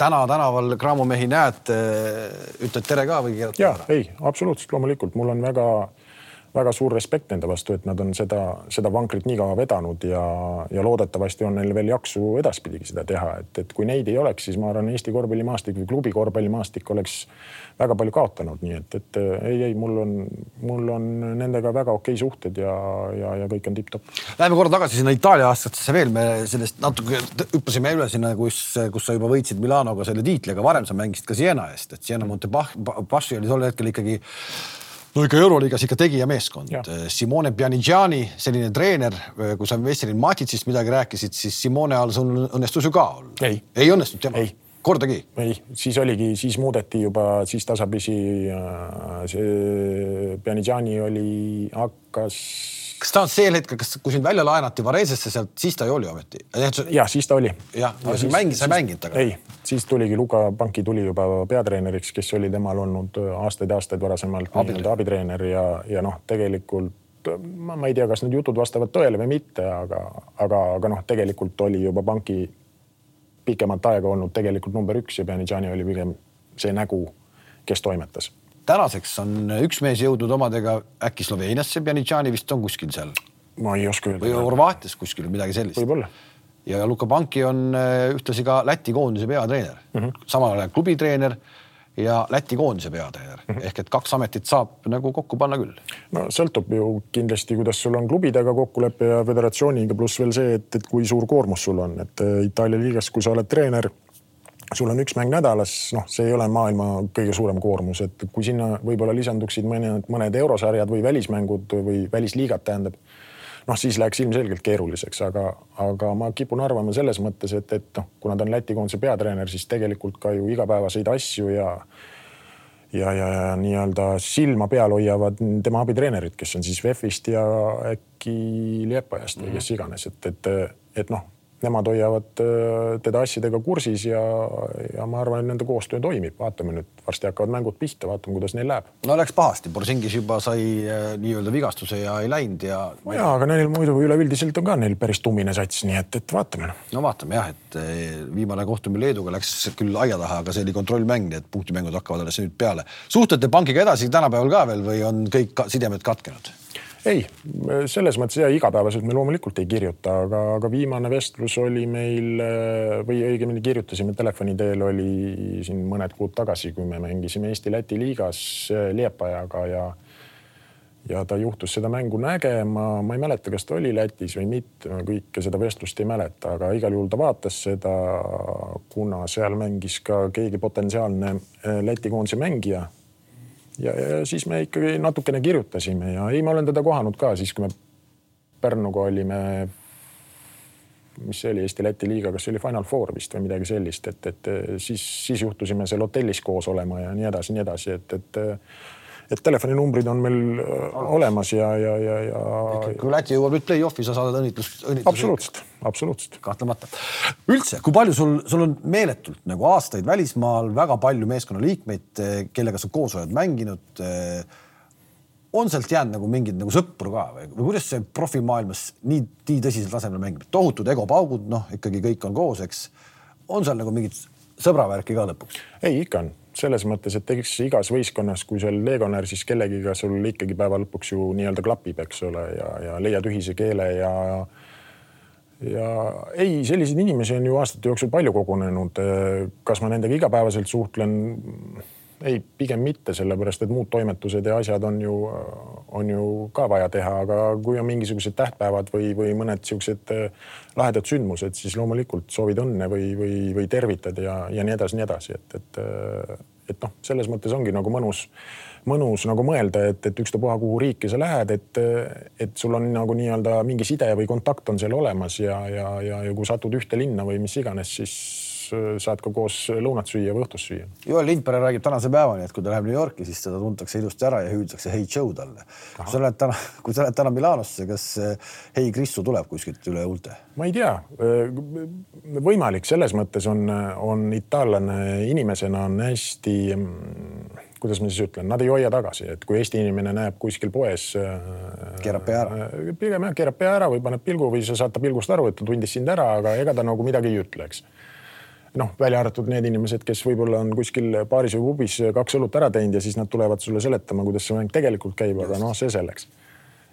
täna tänaval kraamumehi näed, ütled tere ka või keerad? ja ei, absoluutselt loomulikult, mul on väga väga suur respekt nende vastu, et nad on seda, seda vankrit nii kaua vedanud ja, ja loodetavasti on neil veel jaksu edaspidigi seda teha, et, et kui neid ei oleks, siis ma arvan, Eesti korvpallimaastik või klubi korvpallimaastik oleks väga palju kaotanud, nii et, et ei, ei, mul on, mul on nendega väga okei suhted ja, ja, ja kõik on tipp-topp. Läheme korra tagasi sinna Itaalia aastatesse veel, me sellest natuke hüppasime üle sinna, kus, kus sa juba võitsid Milanoga selle tiitli, aga varem sa mängisid ka Siena eest, et Siena Montepaschi oli tol hetkel ikkagi no ikka Euroliigas ikka tegijameeskond. Simone Pianigiani, selline treener, kui sa Vesselin Matitsist midagi rääkisid, siis Simone all sul õnnestus ju ka olla. ei, ei õnnestunud tema? kordagi? ei, siis oligi, siis muudeti juba, siis tasapisi äh, see Pianigiani oli, hakkas kas ta on see hetk, kas, kui sind välja laenati Varesesse sealt, siis ta ju oli ometi? jah, siis ta oli. jah, aga sa mängid, sa ei mänginud temaga? ei, siis tuligi Luka Panki tuli juba peatreeneriks, kes oli temal olnud aastaid ja aastaid varasemalt nii-öelda abitreener ja, ja noh, tegelikult ma, ma ei tea, kas need jutud vastavad tõele või mitte, aga, aga, aga noh, tegelikult oli juba Panki pikemat aega olnud tegelikult number üks ja Pjanitšani oli pigem see nägu, kes toimetas tänaseks on üks mees jõudnud omadega äkki Sloveeniasse, Pjanitšani vist on kuskil seal. ma ei oska öelda. või Horvaatias kuskil midagi sellist. võib-olla. ja Luka Panki on äh, ühtlasi ka Läti koondise peatreener mm -hmm., samal ajal klubitreener ja Läti koondise peatreener mm -hmm. ehk et kaks ametit saab nagu kokku panna küll. no sõltub ju kindlasti, kuidas sul on klubidega kokkulepe ja föderatsiooniga, pluss veel see, et, et kui suur koormus sul on, et äh, Itaalia liigas, kui sa oled treener sul on üks mäng nädalas, noh, see ei ole maailma kõige suurem koormus, et kui sinna võib-olla lisanduksid mõned, mõned eurosarjad või välismängud või välisliigad, tähendab, noh, siis läheks ilmselgelt keeruliseks, aga, aga ma kipun arvama selles mõttes, et, et noh, kuna ta on Läti koondise peatreener, siis tegelikult ka ju igapäevaseid asju ja ja, ja, ja nii-öelda silma peal hoiavad tema abitreenerid, kes on siis VEF-ist ja äkki Liepajast või kes mhm. iganes, et, et, et noh nemad hoiavad äh, teda asjadega kursis ja, ja ma arvan, et nende koostöö toimib, vaatame nüüd, varsti hakkavad mängud pihta, vaatame, kuidas neil läheb. no läks pahasti, Borsingis juba sai äh, nii-öelda vigastuse ja ei läinud ja. ja, aga neil muidu üleüldiselt on ka neil päris tummine sats, nii et, et vaatame. no vaatame jah, et äh, viimane kohtumine Leeduga läks küll aia taha, aga see oli kontrollmäng, nii et punktimängud hakkavad alles nüüd peale. suhtlete pangiga edasi tänapäeval ka veel või on kõik sidemed katkenud? Ei, selles mõttes ja igapäevaselt me loomulikult ei kirjuta, aga, aga viimane vestlus oli meil või õigemini kirjutasime telefoni teel, oli siin mõned kuud tagasi, kui me mängisime Eesti-Läti liigas Liepajaga ja ja ta juhtus seda mängu nägema, ma ei mäleta, kas ta oli Lätis või mitte, kõike seda vestlust ei mäleta, aga igal juhul ta vaatas seda, kuna seal mängis ka keegi potentsiaalne Läti koondise mängija ja, ja siis me ikkagi natukene kirjutasime ja ei, ma olen teda kohanud ka siis, kui me Pärnuga olime, mis see oli, Eesti-Läti liiga, kas see oli Final Four vist või midagi sellist, et, et siis, siis juhtusime seal hotellis koos olema ja nii edasi, nii edasi, et, et et telefoninumbrid on meil äh, olemas ja, ja, ja, ja. kui Läti jõuab nüüd play-off'i, sa saadad õnnitlust, õnnitlust. absoluutselt, absoluutselt. kahtlemata. üldse, kui palju sul, sul on meeletult nagu aastaid välismaal väga palju meeskonnaliikmeid, eh, kellega sa koos oled mänginud eh, on sealt jäänud nagu mingeid nagu sõpru ka või, või kuidas see profimaailmas nii, nii tõsisel tasemel mängib, tohutud egopaugud, noh, ikkagi kõik on koos, eks. on seal nagu mingit sõbravärki ka lõpuks? ei, ikka on selles mõttes, et eks igas võistkonnas, kui oled legionär, siis kellegiga sul ikkagi päeva lõpuks ju nii-öelda klapib, eks ole, ja, ja leiad ühise keele ja, ja ei, selliseid inimesi on ju aastate jooksul palju kogunenud. kas ma nendega igapäevaselt suhtlen? ei, pigem mitte, sellepärast et muud toimetused ja asjad on ju, on ju ka vaja teha, aga kui on mingisugused tähtpäevad või, või mõned siuksed äh, lahedad sündmused, siis loomulikult soovid õnne või, või, või tervitad ja, ja nii edasi, nii edasi, et, et, äh, et noh, selles mõttes ongi nagu mõnus, mõnus nagu mõelda, et, et ükstapuha, kuhu riiki sa lähed, et, et sul on nagu nii-öelda mingi side või kontakt on seal olemas ja, ja, ja, ja kui satud ühte linna või mis iganes, siis saad ka koos lõunat süüa või õhtust süüa. Joel Lindpere räägib tänase päevani, et kui ta läheb New Yorki, siis teda tuntakse ilusti ära ja hüüdakse Hey Joe talle. kui sa lähed täna, kui sa lähed täna Milanosse, kas äh, Hey Krissu tuleb kuskilt üle huulte? ma ei tea, äh, võimalik selles mõttes on, on itaallane inimesena on hästi mm, kuidas ma siis ütlen, nad ei hoia tagasi, et kui Eesti inimene näeb kuskil poes. keerab pea ära. pigem jah, keerab pea ära või paneb pilgu või sa saad ta pilgust aru, et ta tundis sind ära, aga ega ta nagu midagi ei ütle, eks noh, välja arvatud need inimesed, kes võib-olla on kuskil baaris või pubis kaks õlut ära teinud ja siis nad tulevad sulle seletama, kuidas see mäng tegelikult käib, aga noh, see selleks.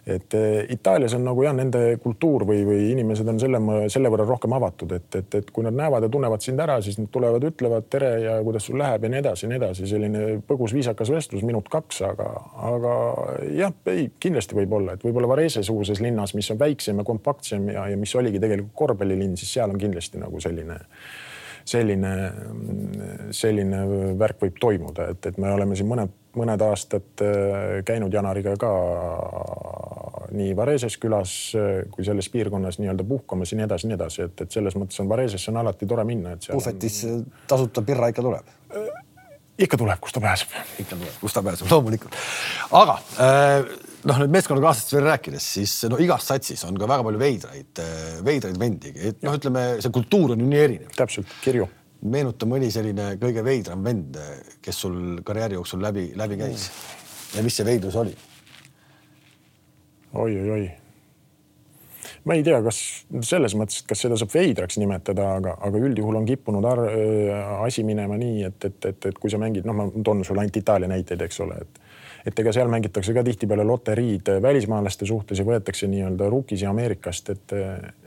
et eh, Itaalias on nagu jah, nende kultuur või, või inimesed on selle, selle võrra rohkem avatud, et, et, et kui nad näevad ja tunnevad sind ära, siis nad tulevad, ütlevad tere ja kuidas sul läheb? ja nii edasi ja nii edasi, selline põgus viisakas vestlus, minut-kaks, aga, aga jah, ei, kindlasti võib olla, et võib-olla Varese-suguses linnas, mis on väiksem ja kompaktsem ja, ja mis oligi tegelikult korvpallilinn, siis seal on kindlasti nagu selline selline, selline värk võib toimuda, et, et me oleme siin mõned, mõned aastad äh, käinud Janariga ka nii Vareses külas kui selles piirkonnas nii-öelda puhkamas ja nii edasi, nii edasi, et, et selles mõttes on Varesesse on alati tore minna, et. puhvetis on... tasuta birra ikka tuleb? ikka tuleb, kus ta pääseb. ikka tuleb, kus ta pääseb, loomulikult. aga äh, noh, nüüd meeskonnakaaslastest veel rääkides, siis no igas satsis on ka väga palju veidraid, veidraid vendi, et noh, ütleme see kultuur on ju nii erinev. täpselt, kirju. meenuta mõni selline kõige veidram vend, kes sul karjääri jooksul läbi, läbi käis ja mis see veidrus oli oi,? oi-oi-oi ma ei tea, kas selles mõttes, et kas seda saab veidraks nimetada, aga, aga üldjuhul on kippunud ar, asi minema nii, et, et, et, et kui sa mängid, noh, ma toon sulle ainult Itaalia näiteid, eks ole, et et ega seal mängitakse ka tihtipeale loteriid välismaalaste suhtes ja võetakse nii-öelda rukisi Ameerikast, et,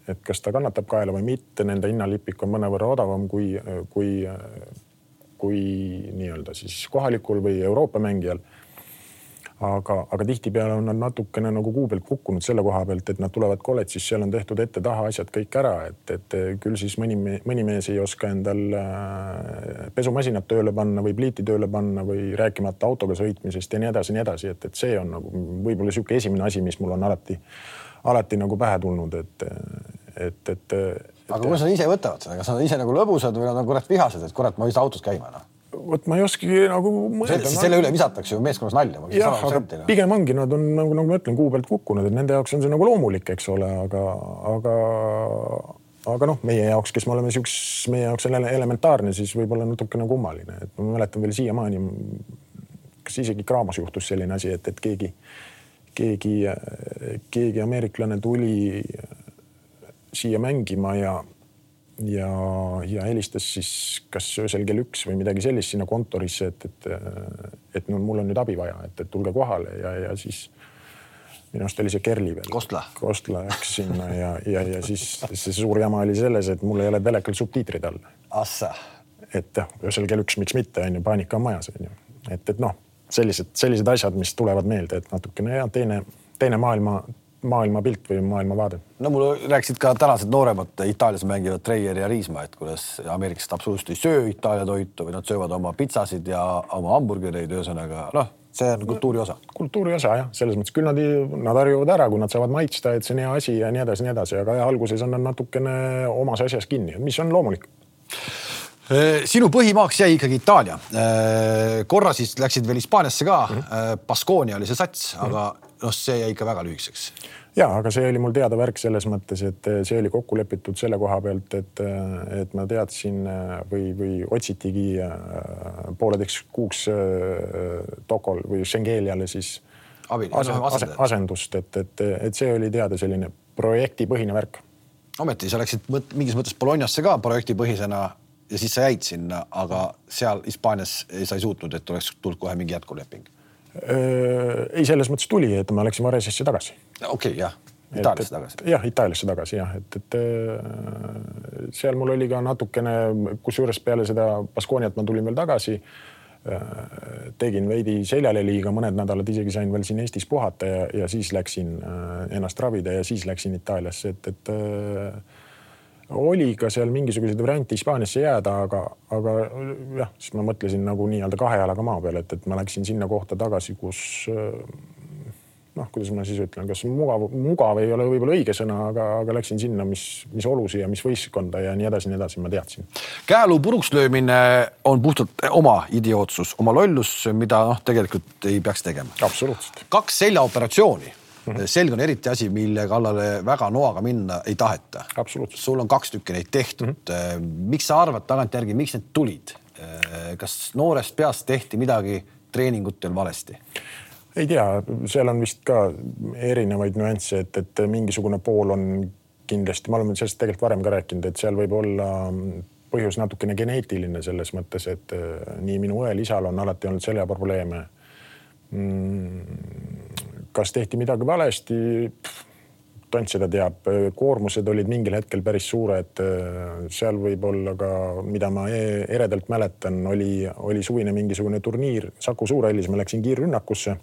et kas ta kannatab kaela või mitte, nende hinnalipik on mõnevõrra odavam kui, kui, kui nii-öelda siis kohalikul või Euroopa mängijal aga, aga tihtipeale on nad natukene nagu kuu pealt kukkunud selle koha pealt, et nad tulevad kolledžis, seal on tehtud ette-taha asjad kõik ära, et, et küll siis mõni, mõni mees ei oska endal äh, pesumasinat tööle panna või pliiti tööle panna või rääkimata autoga sõitmisest ja nii edasi, nii edasi, et, et see on nagu võib-olla niisugune esimene asi, mis mul on alati, alati nagu pähe tulnud, et, et, et. aga kuidas nad ise võtavad seda, kas nad ise nagu lõbusad või nad on kurat vihased, et kurat, ma ei saa autos käima noh? Vot ma ei oskagi nagu mõelda. selle üle visatakse ju meeskonnas nalja. jah, aga pigem ongi, nad on nagu, nagu ma ütlen, kuu pealt kukkunud, et nende jaoks on see nagu loomulik, eks ole, aga, aga, aga noh, meie jaoks, kes me oleme siukses, meie jaoks elementaarne, siis võib-olla natukene kummaline, et ma mäletan veel siiamaani. kas isegi Kraamos juhtus selline asi, et, et keegi, keegi, keegi ameeriklane tuli siia mängima ja ja, ja helistas siis kas öösel kell üks või midagi sellist sinna kontorisse, et, et, et no mul on nüüd abi vaja, et, et tulge kohale ja, ja siis minu arust oli see Kerli veel. Kostla. Kostla läks sinna ja, ja, ja siis see suur jama oli selles, et mul ei ole telekal subtiitrid all. Assa. et jah, öösel kell üks, miks mitte, on ju, paanika on majas, on ju. et, et noh, sellised, sellised asjad, mis tulevad meelde, et natukene ja teine, teine maailma maailmapilt või maailmavaade. no mul rääkisid ka tänased nooremad Itaalias mängivad Treier ja Riisma, et kuidas ameeriklased absoluutselt ei söö Itaalia toitu või nad söövad oma pitsasid ja oma hamburgereid, ühesõnaga noh, see on kultuuri osa. kultuuri osa jah, selles mõttes küll nad, nad harjuvad ära, kui nad saavad maitsta, et see on hea asi ja nii edasi, nii edasi, aga jah, alguses on nad natukene omas asjas kinni, mis on loomulik sinu põhimaaks jäi ikkagi Itaalia. Korra siis läksid veel Hispaaniasse ka mm. -hmm. Baskonia oli see sats, aga mm -hmm noh, see jäi ikka väga lühikeseks. ja, aga see oli mul teada värk selles mõttes, et eh, see oli kokku lepitud selle koha pealt, et, eh, et ma teadsin eh, või, või otsitigi pooleteist kuuks Tokol või Schengeliale siis Abi, asendust, asendust, et, et, et see oli teada selline projektipõhine värk. ometi sa läksid mõt, mingis mõttes Bolognasse ka projektipõhisena ja siis sa jäid sinna, aga seal Hispaanias sa ei suutnud, et oleks tulnud kohe mingi jätkuleping ei, selles mõttes tuli, et ma läksin Varesesse tagasi. okei okay,, jah. Itaaliasse tagasi. jah, Itaaliasse tagasi jah, et, et seal mul oli ka natukene, kusjuures peale seda Baskooniat ma tulin veel tagasi. tegin veidi seljale liiga, mõned nädalad isegi sain veel siin Eestis puhata ja, ja siis läksin ennast ravida ja siis läksin Itaaliasse, et, et oli ka seal mingisuguseid variante Hispaaniasse jääda, aga, aga jah, siis ma mõtlesin nagu nii-öelda kahe jalaga maa peal, et, et ma läksin sinna kohta tagasi, kus noh, kuidas ma siis ütlen, kas mugav, mugav ei ole võib-olla õige sõna, aga, aga läksin sinna, mis, mis olusi ja mis võistkonda ja nii edasi, nii edasi, ma teadsin. käeluu puruks löömine on puhtalt oma idiootsus, oma lollus, mida noh, tegelikult ei peaks tegema. absoluutselt. kaks seljaoperatsiooni -hmm. selg on eriti asi, mille kallale väga noaga minna ei taheta. sul on kaks tükki neid tehtud mm. -hmm. miks sa arvad tagantjärgi, miks need tulid? Äh, kas noorest peast tehti midagi treeningutel valesti? ei tea, seal on vist ka erinevaid nüansse, et, et mingisugune pool on kindlasti, me oleme sellest tegelikult varem ka rääkinud, et seal võib olla põhjus natukene geneetiline selles mõttes, et äh, nii minu õel, isal on alati olnud seljaprobleeme mm kas tehti midagi valesti? tont seda teab, koormused olid mingil hetkel päris suured. seal võib-olla ka, mida ma e-, eredalt mäletan, oli, oli suvine mingisugune turniir Saku Suurhallis, ma läksin kiirrünnakusse.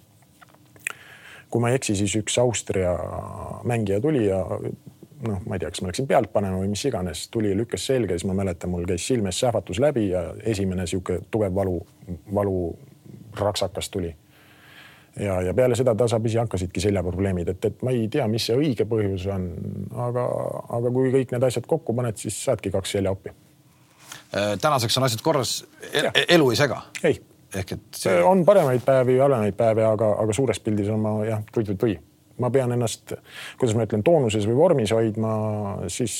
kui ma ei eksi, siis üks Austria mängija tuli ja noh, ma ei tea, kas ma läksin pealt panema või mis iganes, tuli, lükkas selga, siis ma mäletan, mul käis silmest sähvatus läbi ja esimene sihuke tugev valu, valu raksakas tuli ja, ja peale seda tasapisi hakkasidki seljaprobleemid, et, et ma ei tea, mis see õige põhjus on, aga, aga kui kõik need asjad kokku paned, siis saadki kaks seljaoppi. Äh, tänaseks on asjad korras, e-, elu ei sega? ei, ehk et see on paremaid päevi halvemaid päevi, aga, aga suures pildis on ma jah, või-või-või. ma pean ennast, kuidas ma ütlen, toonuses või vormis hoidma, siis,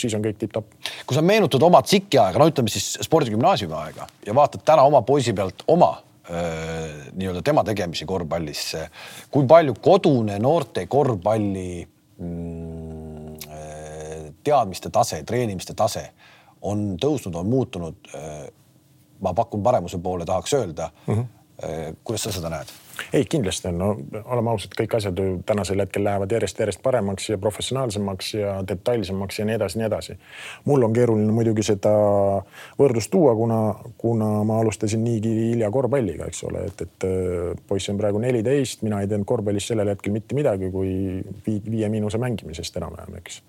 siis on kõik tipp-topp. kui sa meenutad oma tsikki aega, no ütleme siis spordigümnaasiumi aega ja vaatad täna oma poisi pealt oma nii-öelda tema tegemisi korvpallis. kui palju kodune noorte korvpalli mm, teadmiste tase, treenimiste tase on tõusnud, on muutunud. ma pakun paremuse poole, tahaks öelda mm. -hmm. kuidas sa seda näed? Ei, kindlasti on, no oleme ausad, kõik asjad ju tänasel hetkel lähevad järjest-järjest paremaks ja professionaalsemaks ja detailsemaks ja nii edasi, nii edasi. mul on keeruline muidugi seda võrdlust tuua, kuna, kuna ma alustasin niigi hilja korvpalliga, eks ole, et, et äh, poiss on praegu neliteist, mina ei teinud korvpallis sellel hetkel mitte midagi, kui viie miinuse mängimisest enam-vähem, eks.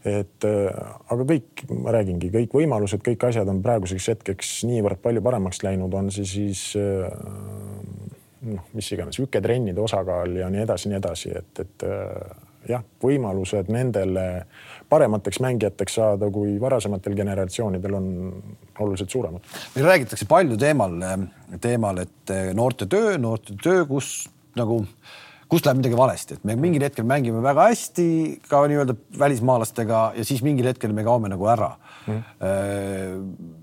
Et äh, aga kõik, ma räägingi, kõik võimalused, kõik asjad on praeguseks hetkeks niivõrd palju paremaks läinud, on see siis äh, noh, mis iganes üketrennide osakaal ja nii edasi, nii edasi, et, et äh, jah, võimalused nendele paremateks mängijateks saada kui varasematel generatsioonidel on oluliselt suuremad. meil räägitakse palju teemal, teemal, et noorte töö, noorte töö, kus nagu kust läheb midagi valesti, et me mingil hetkel mängime väga hästi ka nii-öelda välismaalastega ja siis mingil hetkel me kaome nagu ära mm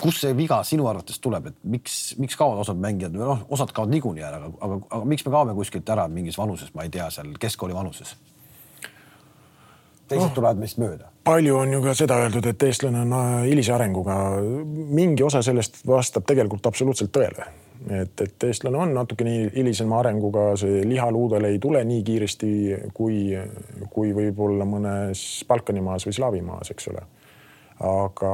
kust see viga sinu arvates tuleb, et miks, miks kaovad osad mängijad noh, osad kaovad niikuinii ära, aga, aga, aga miks me kaome kuskilt ära mingis vanuses, ma ei tea, seal keskkooli vanuses? teised oh, tulevad meist mööda. palju on ju ka seda öeldud, et eestlane on äh, hilise arenguga. mingi osa sellest vastab tegelikult absoluutselt tõele. et, et eestlane on natukene hilisema arenguga, see lihaluudel ei tule nii kiiresti kui, kui võib-olla mõnes Balkani maas või Slaavi maas, eks ole aga,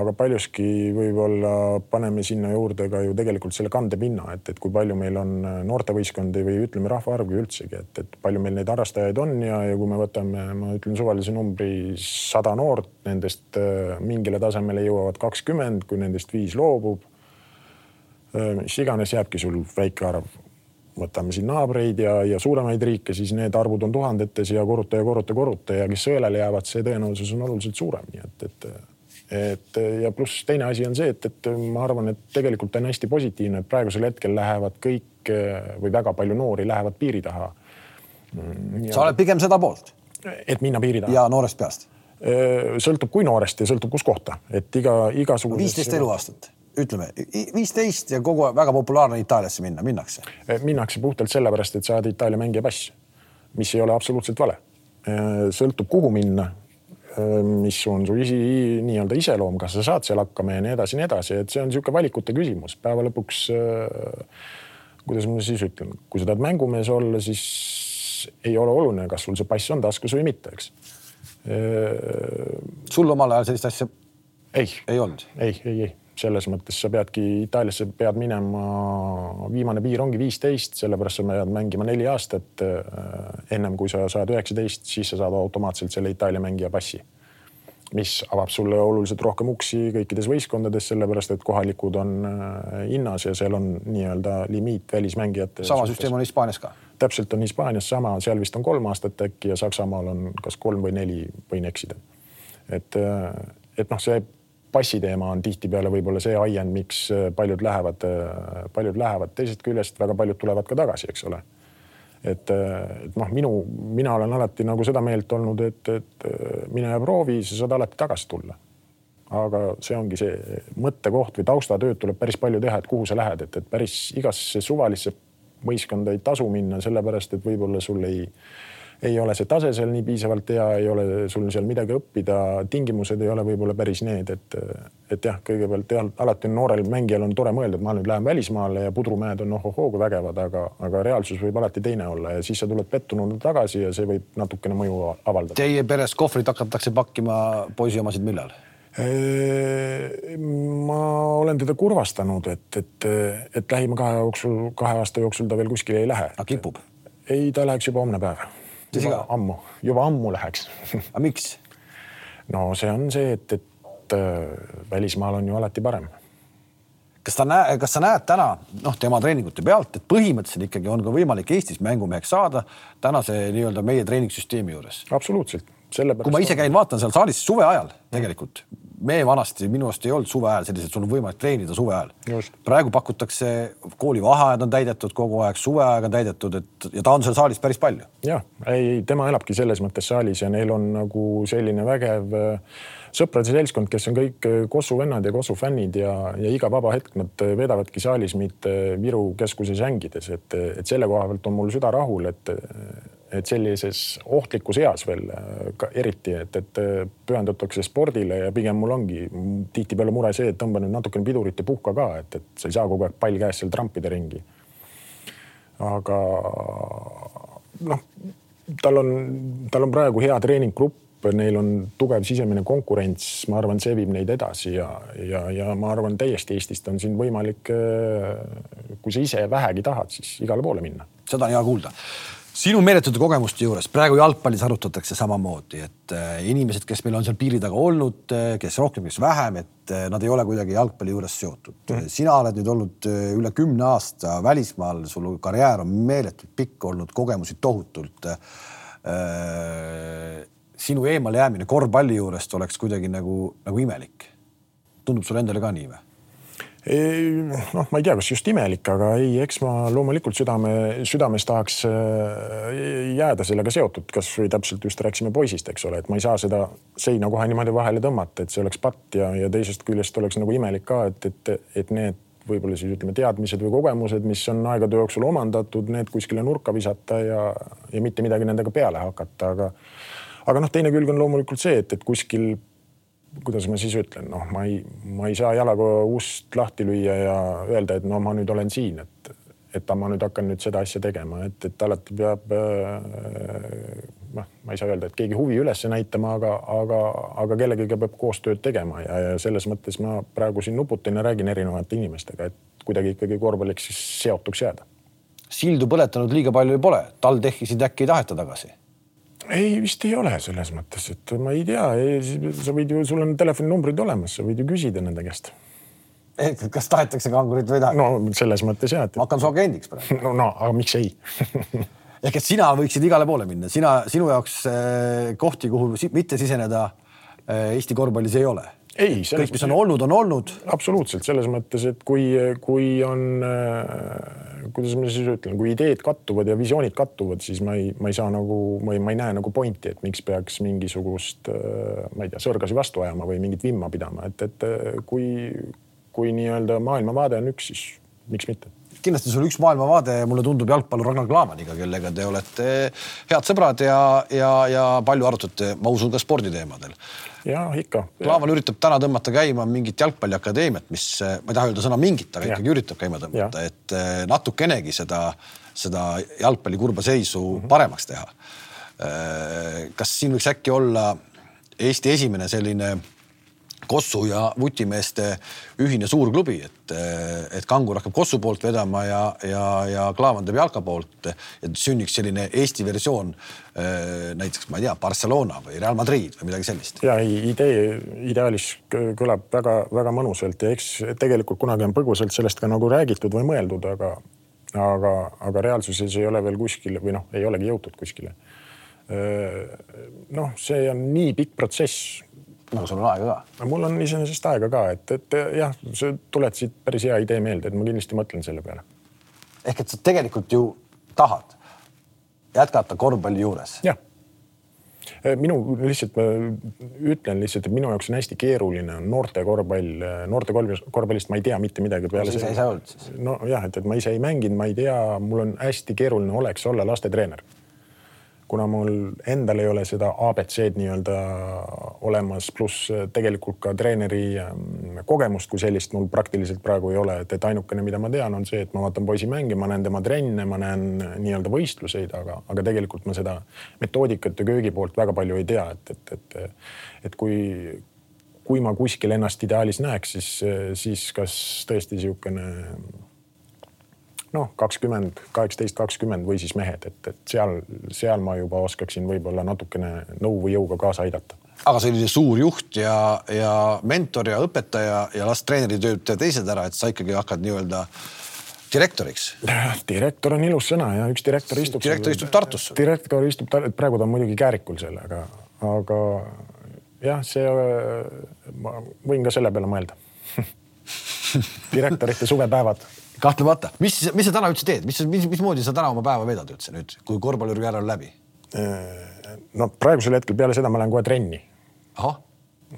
aga paljuski võib-olla paneme sinna juurde ka ju tegelikult selle kandepinna, et, et kui palju meil on noortevõistkondi või ütleme, rahvaarvu üldsegi, et, et palju meil neid harrastajaid on ja, ja kui me võtame, ma ütlen suvalise numbri sada noort, nendest äh, mingile tasemele jõuavad kakskümmend, kui nendest viis loobub. Äh, mis iganes, jääbki sul väike arv võtame siin naabreid ja, ja suuremaid riike, siis need arvud on tuhandetes ja korruta ja korruta, korruta ja kes sõelale jäävad, see tõenäosus on oluliselt suurem, nii et, et et ja pluss teine asi on see, et, et ma arvan, et tegelikult on hästi positiivne, et praegusel hetkel lähevad kõik või väga palju noori lähevad piiri taha. sa oled pigem seda poolt? et minna piiri taha. ja noorest peast? sõltub, kui noorest ja sõltub, kus kohta, et iga, igasugune. viisteist eluaastat ütleme viisteist ja kogu aeg väga populaarne Itaaliasse minna, minnakse? Eh, minnakse puhtalt sellepärast, et saada Itaalia mängija pass, mis ei ole absoluutselt vale. Eh, sõltub, kuhu minna, eh, mis on su isi, nii-öelda iseloom, kas sa saad seal hakkama ja nii edasi, nii edasi, et see on niisugune valikute küsimus. päeva lõpuks, kuidas ma siis ütlen, kui sa tahad mängumees olla, siis ei ole oluline, kas sul see pass on taskus või mitte, eks. sul omal ajal sellist asja ei, ei olnud? ei, ei, ei selles mõttes sa peadki Itaaliasse pead minema, viimane piir ongi viisteist, sellepärast sa pead mängima neli aastat. Äh, ennem kui sa saad üheksateist, siis sa saad automaatselt selle Itaalia mängija passi, mis avab sulle oluliselt rohkem uksi kõikides võistkondades, sellepärast et kohalikud on äh, hinnas ja seal on nii-öelda limiit välismängijate. sama süsteem on Hispaanias ka? täpselt on Hispaanias sama, seal vist on kolm aastat äkki ja Saksamaal on kas kolm või neli, võin eksida. et, äh, et noh, see passiteema on tihtipeale võib-olla see ajend, miks äh, paljud lähevad, äh, paljud lähevad, teisest küljest väga paljud tulevad ka tagasi, eks ole. et, äh, et noh, minu, mina olen alati nagu seda meelt olnud, et, et mine ja proovi, sa saad alati tagasi tulla. aga see ongi see mõttekoht või taustatööd tuleb päris palju teha, et kuhu sa lähed, et, et päris igasse suvalisse võistkonda ei tasu minna, sellepärast et võib-olla sul ei ei ole see tase seal nii piisavalt hea, ei ole sul seal midagi õppida, tingimused ei ole võib-olla päris need, et, et jah, kõigepealt jah, alati noorel mängijal on tore mõelda, et ma nüüd lähen välismaale ja pudrumäed on ohohoo kui vägevad, aga, aga reaalsus võib alati teine olla ja siis sa tuled pettununa tagasi ja see võib natukene mõju avaldada. Teie peres kohvrit hakatakse pakkima poisi omasid millal? ma olen teda kurvastanud, et, et, et lähima kahe jooksul, kahe aasta jooksul ta veel kuskile ei lähe. aga kipub? ei, ta läheks juba homne päev juba ammu, juba ammu läheks aga miks? no see on see, et, et äh, välismaal on ju alati parem. kas ta näe-, kas sa näed täna noh, tema treeningute pealt, et põhimõtteliselt ikkagi on ka võimalik Eestis mängumeheks saada tänase nii-öelda meie treeningsüsteemi juures? absoluutselt, sellepärast. kui ma ise käin, vaatan seal saalis suve ajal tegelikult me vanasti minu arust ei olnud suve ajal selliselt, sul on võimalik treenida suve ajal. Praegu pakutakse, koolivaheajad on täidetud kogu aeg, suveaeg on täidetud, et ja ta on seal saalis päris palju. jah, ei, tema elabki selles mõttes saalis ja neil on nagu selline vägev äh, sõprade seltskond, kes on kõik äh, Kossu vennad ja Kossu fännid ja, ja iga vaba hetk nad äh, veedavadki saalis, mitte Viru keskuses hängides, et, et selle koha pealt on mul süda rahul, et et sellises ohtlikus eas veel ka eriti, et, et pühendutakse spordile ja pigem mul ongi tihtipeale mure see, et tõmba nüüd natukene pidurit ja puhka ka, et, et sa ei saa kogu aeg pall käes seal trampida ringi. aga noh, tal on, tal on praegu hea treeninggrupp, neil on tugev sisemine konkurents, ma arvan, see viib neid edasi ja, ja, ja ma arvan, täiesti Eestist on siin võimalik, kui sa ise vähegi tahad, siis igale poole minna. seda on hea kuulda sinu meeletute kogemuste juures praegu jalgpallis arutatakse samamoodi, et äh, inimesed, kes meil on seal piiri taga olnud, äh, kes rohkem, kes vähem, et äh, nad ei ole kuidagi jalgpalli juures seotud mm. -hmm. sina oled nüüd olnud üle kümne aasta välismaal, sul karjäär on meeletult pikk olnud, kogemusi tohutult. sinu eemalejäämine korvpalli juurest oleks kuidagi nagu, nagu imelik. tundub sulle endale ka nii või? Noh, ma ei tea, kas just imelik, aga ei, eks ma loomulikult südame, südames tahaks äh, jääda sellega seotud, kasvõi täpselt just rääkisime poisist, eks ole, et ma ei saa seda seina kohe niimoodi vahele tõmmata, et see oleks patt ja, ja teisest küljest oleks nagu imelik ka, et, et, et need võib-olla siis ütleme, teadmised või kogemused, mis on aegade jooksul omandatud, need kuskile nurka visata ja, ja mitte midagi nendega peale hakata, aga aga noh, teine külg on loomulikult see, et, et kuskil kuidas ma siis ütlen, noh, ma ei, ma ei saa jalaga ust lahti lüüa ja öelda, et no ma nüüd olen siin, et, et ma nüüd hakkan nüüd seda asja tegema, et, et alati peab äh, noh, ma ei saa öelda, et keegi huvi üles näitama, aga, aga, aga kellegagi peab koostööd tegema ja, ja selles mõttes ma praegu siin nuputan ja räägin erinevate inimestega, et kuidagi ikkagi korvpalliks siis seotuks jääda. sildu põletanud liiga palju ei pole, TalTechisid äkki ei taheta tagasi ei, vist ei ole selles mõttes, et ma ei tea, sa võid ju, sul on telefoninumbrid olemas, sa võid ju küsida nende käest. ehk kas tahetakse kangurit või ei taha? no selles mõttes jah et.... ma hakkan su agendiks praegu. no, no aga miks ei ehk et sina võiksid igale poole minna, sina, sinu jaoks äh, kohti, kuhu mitte siseneda äh, Eesti korvpallis ei ole ei, kõik, mis on olnud, on olnud. absoluutselt selles mõttes, et kui, kui on äh,, kuidas ma siis ütlen, kui ideed kattuvad ja visioonid kattuvad, siis ma ei, ma ei saa nagu, ma ei, ma ei näe nagu pointi, et miks peaks mingisugust äh,, ma ei tea, sõrgasi vastu ajama või mingit vimma pidama, et, et äh, kui, kui nii-öelda maailmavaade on üks, siis miks mitte. Kindlasti sul üks maailmavaade, mulle tundub jalgpallur Ragnar Klavaniga, kellega te olete head sõbrad ja, ja, ja palju arutate, ma usun, ka sporditeemadel ja ikka. Klaavan üritab täna tõmmata käima mingit jalgpalliakadeemiat, mis, ma ei taha öelda sõna mingit, aga ja. ikkagi üritab käima tõmmata, et eh, natukenegi seda, seda jalgpalli kurba seisu mm -hmm. paremaks teha. Eh, kas siin võiks äkki olla Eesti esimene selline Kossu ja vutimeeste ühine suur klubi, et, et Kangur hakkab Kossu poolt vedama ja, ja, ja Klaavan teeb jalka poolt, et sünniks selline Eesti versioon näiteks ma ei tea, Barcelona või Real Madrid või midagi sellist. ja idee ideaalis kõlab väga-väga mõnusalt ja eks tegelikult kunagi on põgusalt sellest ka nagu räägitud või mõeldud, aga, aga, aga reaalsuses ei ole veel kuskile või noh, ei olegi jõutud kuskile. Äh, noh, see on nii pikk protsess nagu sul on aega ka? mul on iseenesest aega ka, et, et jah, sa tuletasid päris hea idee meelde, et ma kindlasti mõtlen selle peale. ehk et sa tegelikult ju tahad jätkata korvpalli juures? jah. minu lihtsalt, ma ütlen lihtsalt, et minu jaoks on hästi keeruline on noorte korvpall, noorte korvpallist ma ei tea mitte midagi peale sa ise ei saa olnud siis? nojah, et, et ma ise ei mänginud, ma ei tea, mul on hästi keeruline oleks olla lastetreener kuna mul endal ei ole seda abc-d nii-öelda olemas, pluss tegelikult ka treeneri ähm, kogemust kui sellist mul praktiliselt praegu ei ole, et, et ainukene, mida ma tean, on see, et ma vaatan poisi mänge, ma näen tema trenne, ma näen nii-öelda võistluseid, aga, aga tegelikult ma seda metoodikat ja köögi poolt väga palju ei tea, et, et, et, et kui, kui ma kuskil ennast ideaalis näeks, siis, siis kas tõesti niisugune noh, kakskümmend, kaheksateist, kakskümmend või siis mehed, et, et seal, seal ma juba oskaksin võib-olla natukene nõu või jõuga kaasa aidata. aga selline suur juht ja, ja mentor ja õpetaja ja las treeneri tööd teha teised ära, et sa ikkagi hakkad nii-öelda direktoriks. direktor on ilus sõna ja üks direktor istub. direktor istub Tartus. direktor istub, praegu ta on muidugi Käärikul seal, aga, aga jah, see, ma võin ka selle peale mõelda direktorite suvepäevad. Kahtlemata, mis, mis sa täna üldse teed, mis, mis, mismoodi sa täna oma päeva veedad üldse nüüd, kui korvpallikarjäär on läbi? no praegusel hetkel peale seda ma lähen kohe trenni. ahah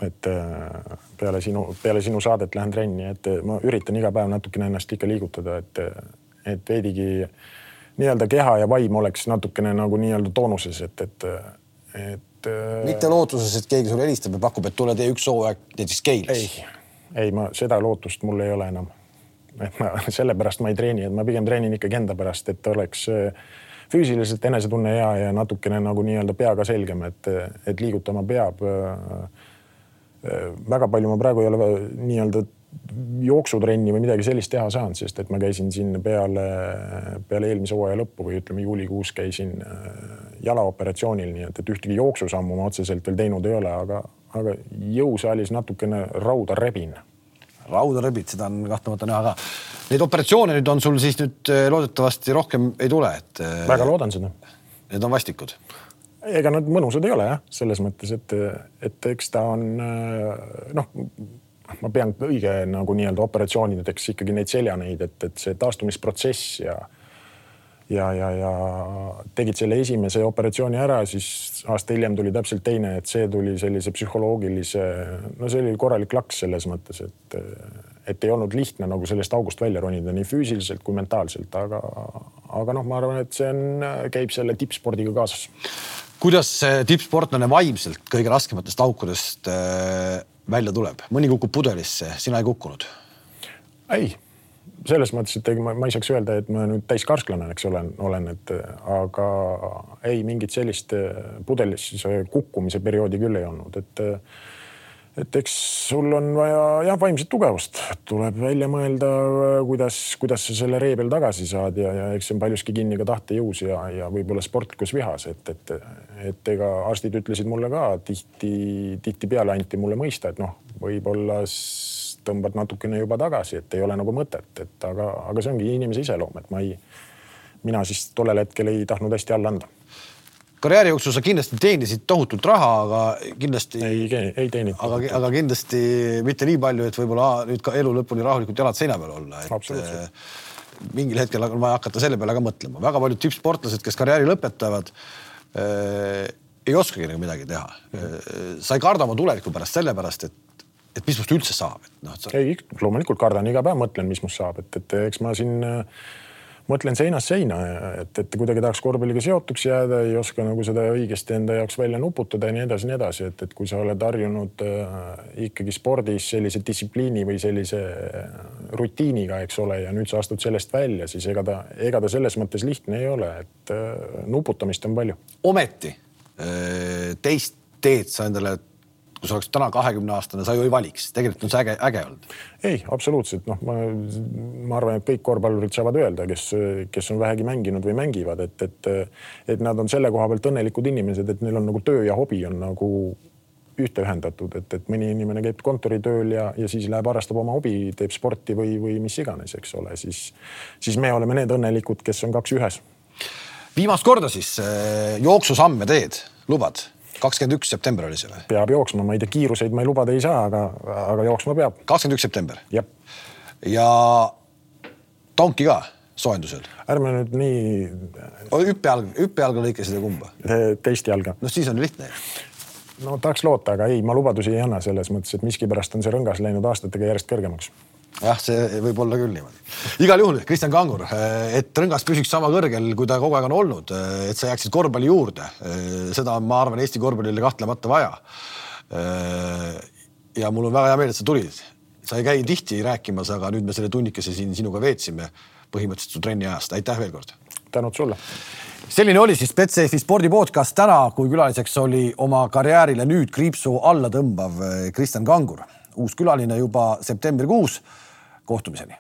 et äh, peale sinu, peale sinu saadet lähen trenni, et ma üritan iga päev natukene ennast ikka liigutada, et, et veidigi nii-öelda keha ja vaim oleks natukene nagu nii-öelda toonuses, et, et, et. Äh, mitte lootuses, et keegi sulle helistab ja pakub, et tule tee üks hooaeg näiteks Keilis. ei, ei, ma seda lootust mul ei ole enam. Et ma sellepärast ma ei treeni, et ma pigem treenin ikkagi enda pärast, et oleks äh, füüsiliselt enesetunne hea ja natukene nagu nii-öelda peaga selgem, et, et liigutama peab Äh, väga palju ma praegu ei ole nii-öelda jooksutrenni või midagi sellist teha saanud, sest et ma käisin siin peale, peale eelmise hooaja lõppu või ütleme, juulikuus käisin äh, jalaoperatsioonil, nii et, et ühtegi jooksusammu ma otseselt veel teinud ei ole, aga, aga jõusaalis natukene rauda rebin. Rauda rebid, seda on kahtlemata näha ka. Neid operatsioone nüüd on sul siis nüüd äh, loodetavasti rohkem ei tule, et. väga loodan seda. Need on vastikud ega nad mõnusad ei ole jah, selles mõttes, et, et eks ta on noh, ma pean õige nagu nii-öelda operatsioonideks ikkagi neid seljaneid, et, et see taastumisprotsess ja ja, ja, ja tegid selle esimese operatsiooni ära, siis aasta hiljem tuli täpselt teine, et see tuli sellise psühholoogilise, no see oli korralik laks selles mõttes, et, et ei olnud lihtne nagu sellest august välja ronida nii füüsiliselt kui mentaalselt, aga, aga noh, ma arvan, et see on, käib selle tippspordiga kaasas kuidas tippsportlane vaimselt kõige raskematest aukudest äh, välja tuleb, mõni kukub pudelisse, sina ei kukkunud? ei, selles mõttes, et ma, ma ei saaks öelda, et ma nüüd täiskarsklane, eks ole, olen, et aga ei mingit sellist pudelisse kukkumise perioodi küll ei olnud, et et eks sul on vaja jah, vaimset tugevust, tuleb välja mõelda, kuidas, kuidas sa selle ree peal tagasi saad ja, ja eks see on paljuski kinni ka tahtejõus ja, ja võib-olla sportlikus vihas, et, et, et ega arstid ütlesid mulle ka tihti, tihtipeale anti mulle mõista, et noh, võib-olla tõmbad natukene juba tagasi, et ei ole nagu mõtet, et aga, aga see ongi inimese iseloom, et ma ei, mina siis tollel hetkel ei tahtnud hästi alla anda karjääri jooksul sa kindlasti teenisid tohutult raha, aga kindlasti. ei, ei teeninud. aga, aga kindlasti mitte nii palju, et võib-olla nüüd ka elu lõpuni rahulikult jalad seina peal olla. absoluutselt äh, mingil hetkel on vaja hakata selle peale ka mõtlema, väga paljud tippsportlased, kes karjääri lõpetavad äh,, ei oskagi nagu midagi teha äh,. sa ei karda oma tuleviku pärast sellepärast, et, et mis must üldse saab, et noh sa.... ei, loomulikult kardan iga päev, mõtlen, mis must saab, et, et eks ma siin äh, mõtlen seinast seina, et, et kuidagi tahaks korvpalliga seotuks jääda, ei oska nagu seda õigesti enda jaoks välja nuputada ja nii edasi, nii edasi, et, et kui sa oled harjunud äh, ikkagi spordis sellise distsipliini või sellise äh, rutiiniga, eks ole, ja nüüd sa astud sellest välja, siis ega ta, ega ta selles mõttes lihtne ei ole, et äh, nuputamist on palju. ometi äh, teist teed sa endale kui sa oleks täna kahekümne aastane, sa ju ei valiks, tegelikult on see äge, äge olnud. ei, absoluutselt, noh, ma, ma arvan, et kõik korvpallurid saavad öelda, kes, kes on vähegi mänginud või mängivad, et, et, et nad on selle koha pealt õnnelikud inimesed, et neil on nagu töö ja hobi on nagu ühte ühendatud, et, et mõni inimene käib kontoritööl ja, ja siis läheb harrastab oma hobi, teeb sporti või, või mis iganes, eks ole, siis, siis me oleme need õnnelikud, kes on kaks ühes. viimast korda siis eh, jooksusamme teed, lubad? Kakskümmend üks september oli see või? peab jooksma, ma ei tea, kiiruseid ma ei lubada ei saa, aga, aga jooksma peab. kakskümmend üks september? jah. ja tonki ka soojendusel? ärme nüüd nii. hüppejalg, hüppejalga lõikasid ja kumba? teist jalga. no siis on lihtne no tahaks loota, aga ei, ma lubadusi ei anna selles mõttes, et miskipärast on see rõngas läinud aastatega järjest kõrgemaks jah, see võib olla küll niimoodi. igal juhul Kristjan Kangur, et rõngas püsiks sama kõrgel, kui ta kogu aeg on olnud, et sa jääksid korvpalli juurde, seda on, ma arvan, Eesti korvpallile kahtlemata vaja. ja mul on väga hea meel, et sa tulid. sa ei käi tihti rääkimas, aga nüüd me selle tunnikese siin sinuga veetsime põhimõtteliselt su trenni ajast. aitäh veel kord. tänud sulle selline oli siis Betsafe spordi podcast täna, kui külaliseks oli oma karjäärile nüüd kriipsu alla tõmbav Kristjan Kangur, uus külaline juba septembrikuus kohtumiseni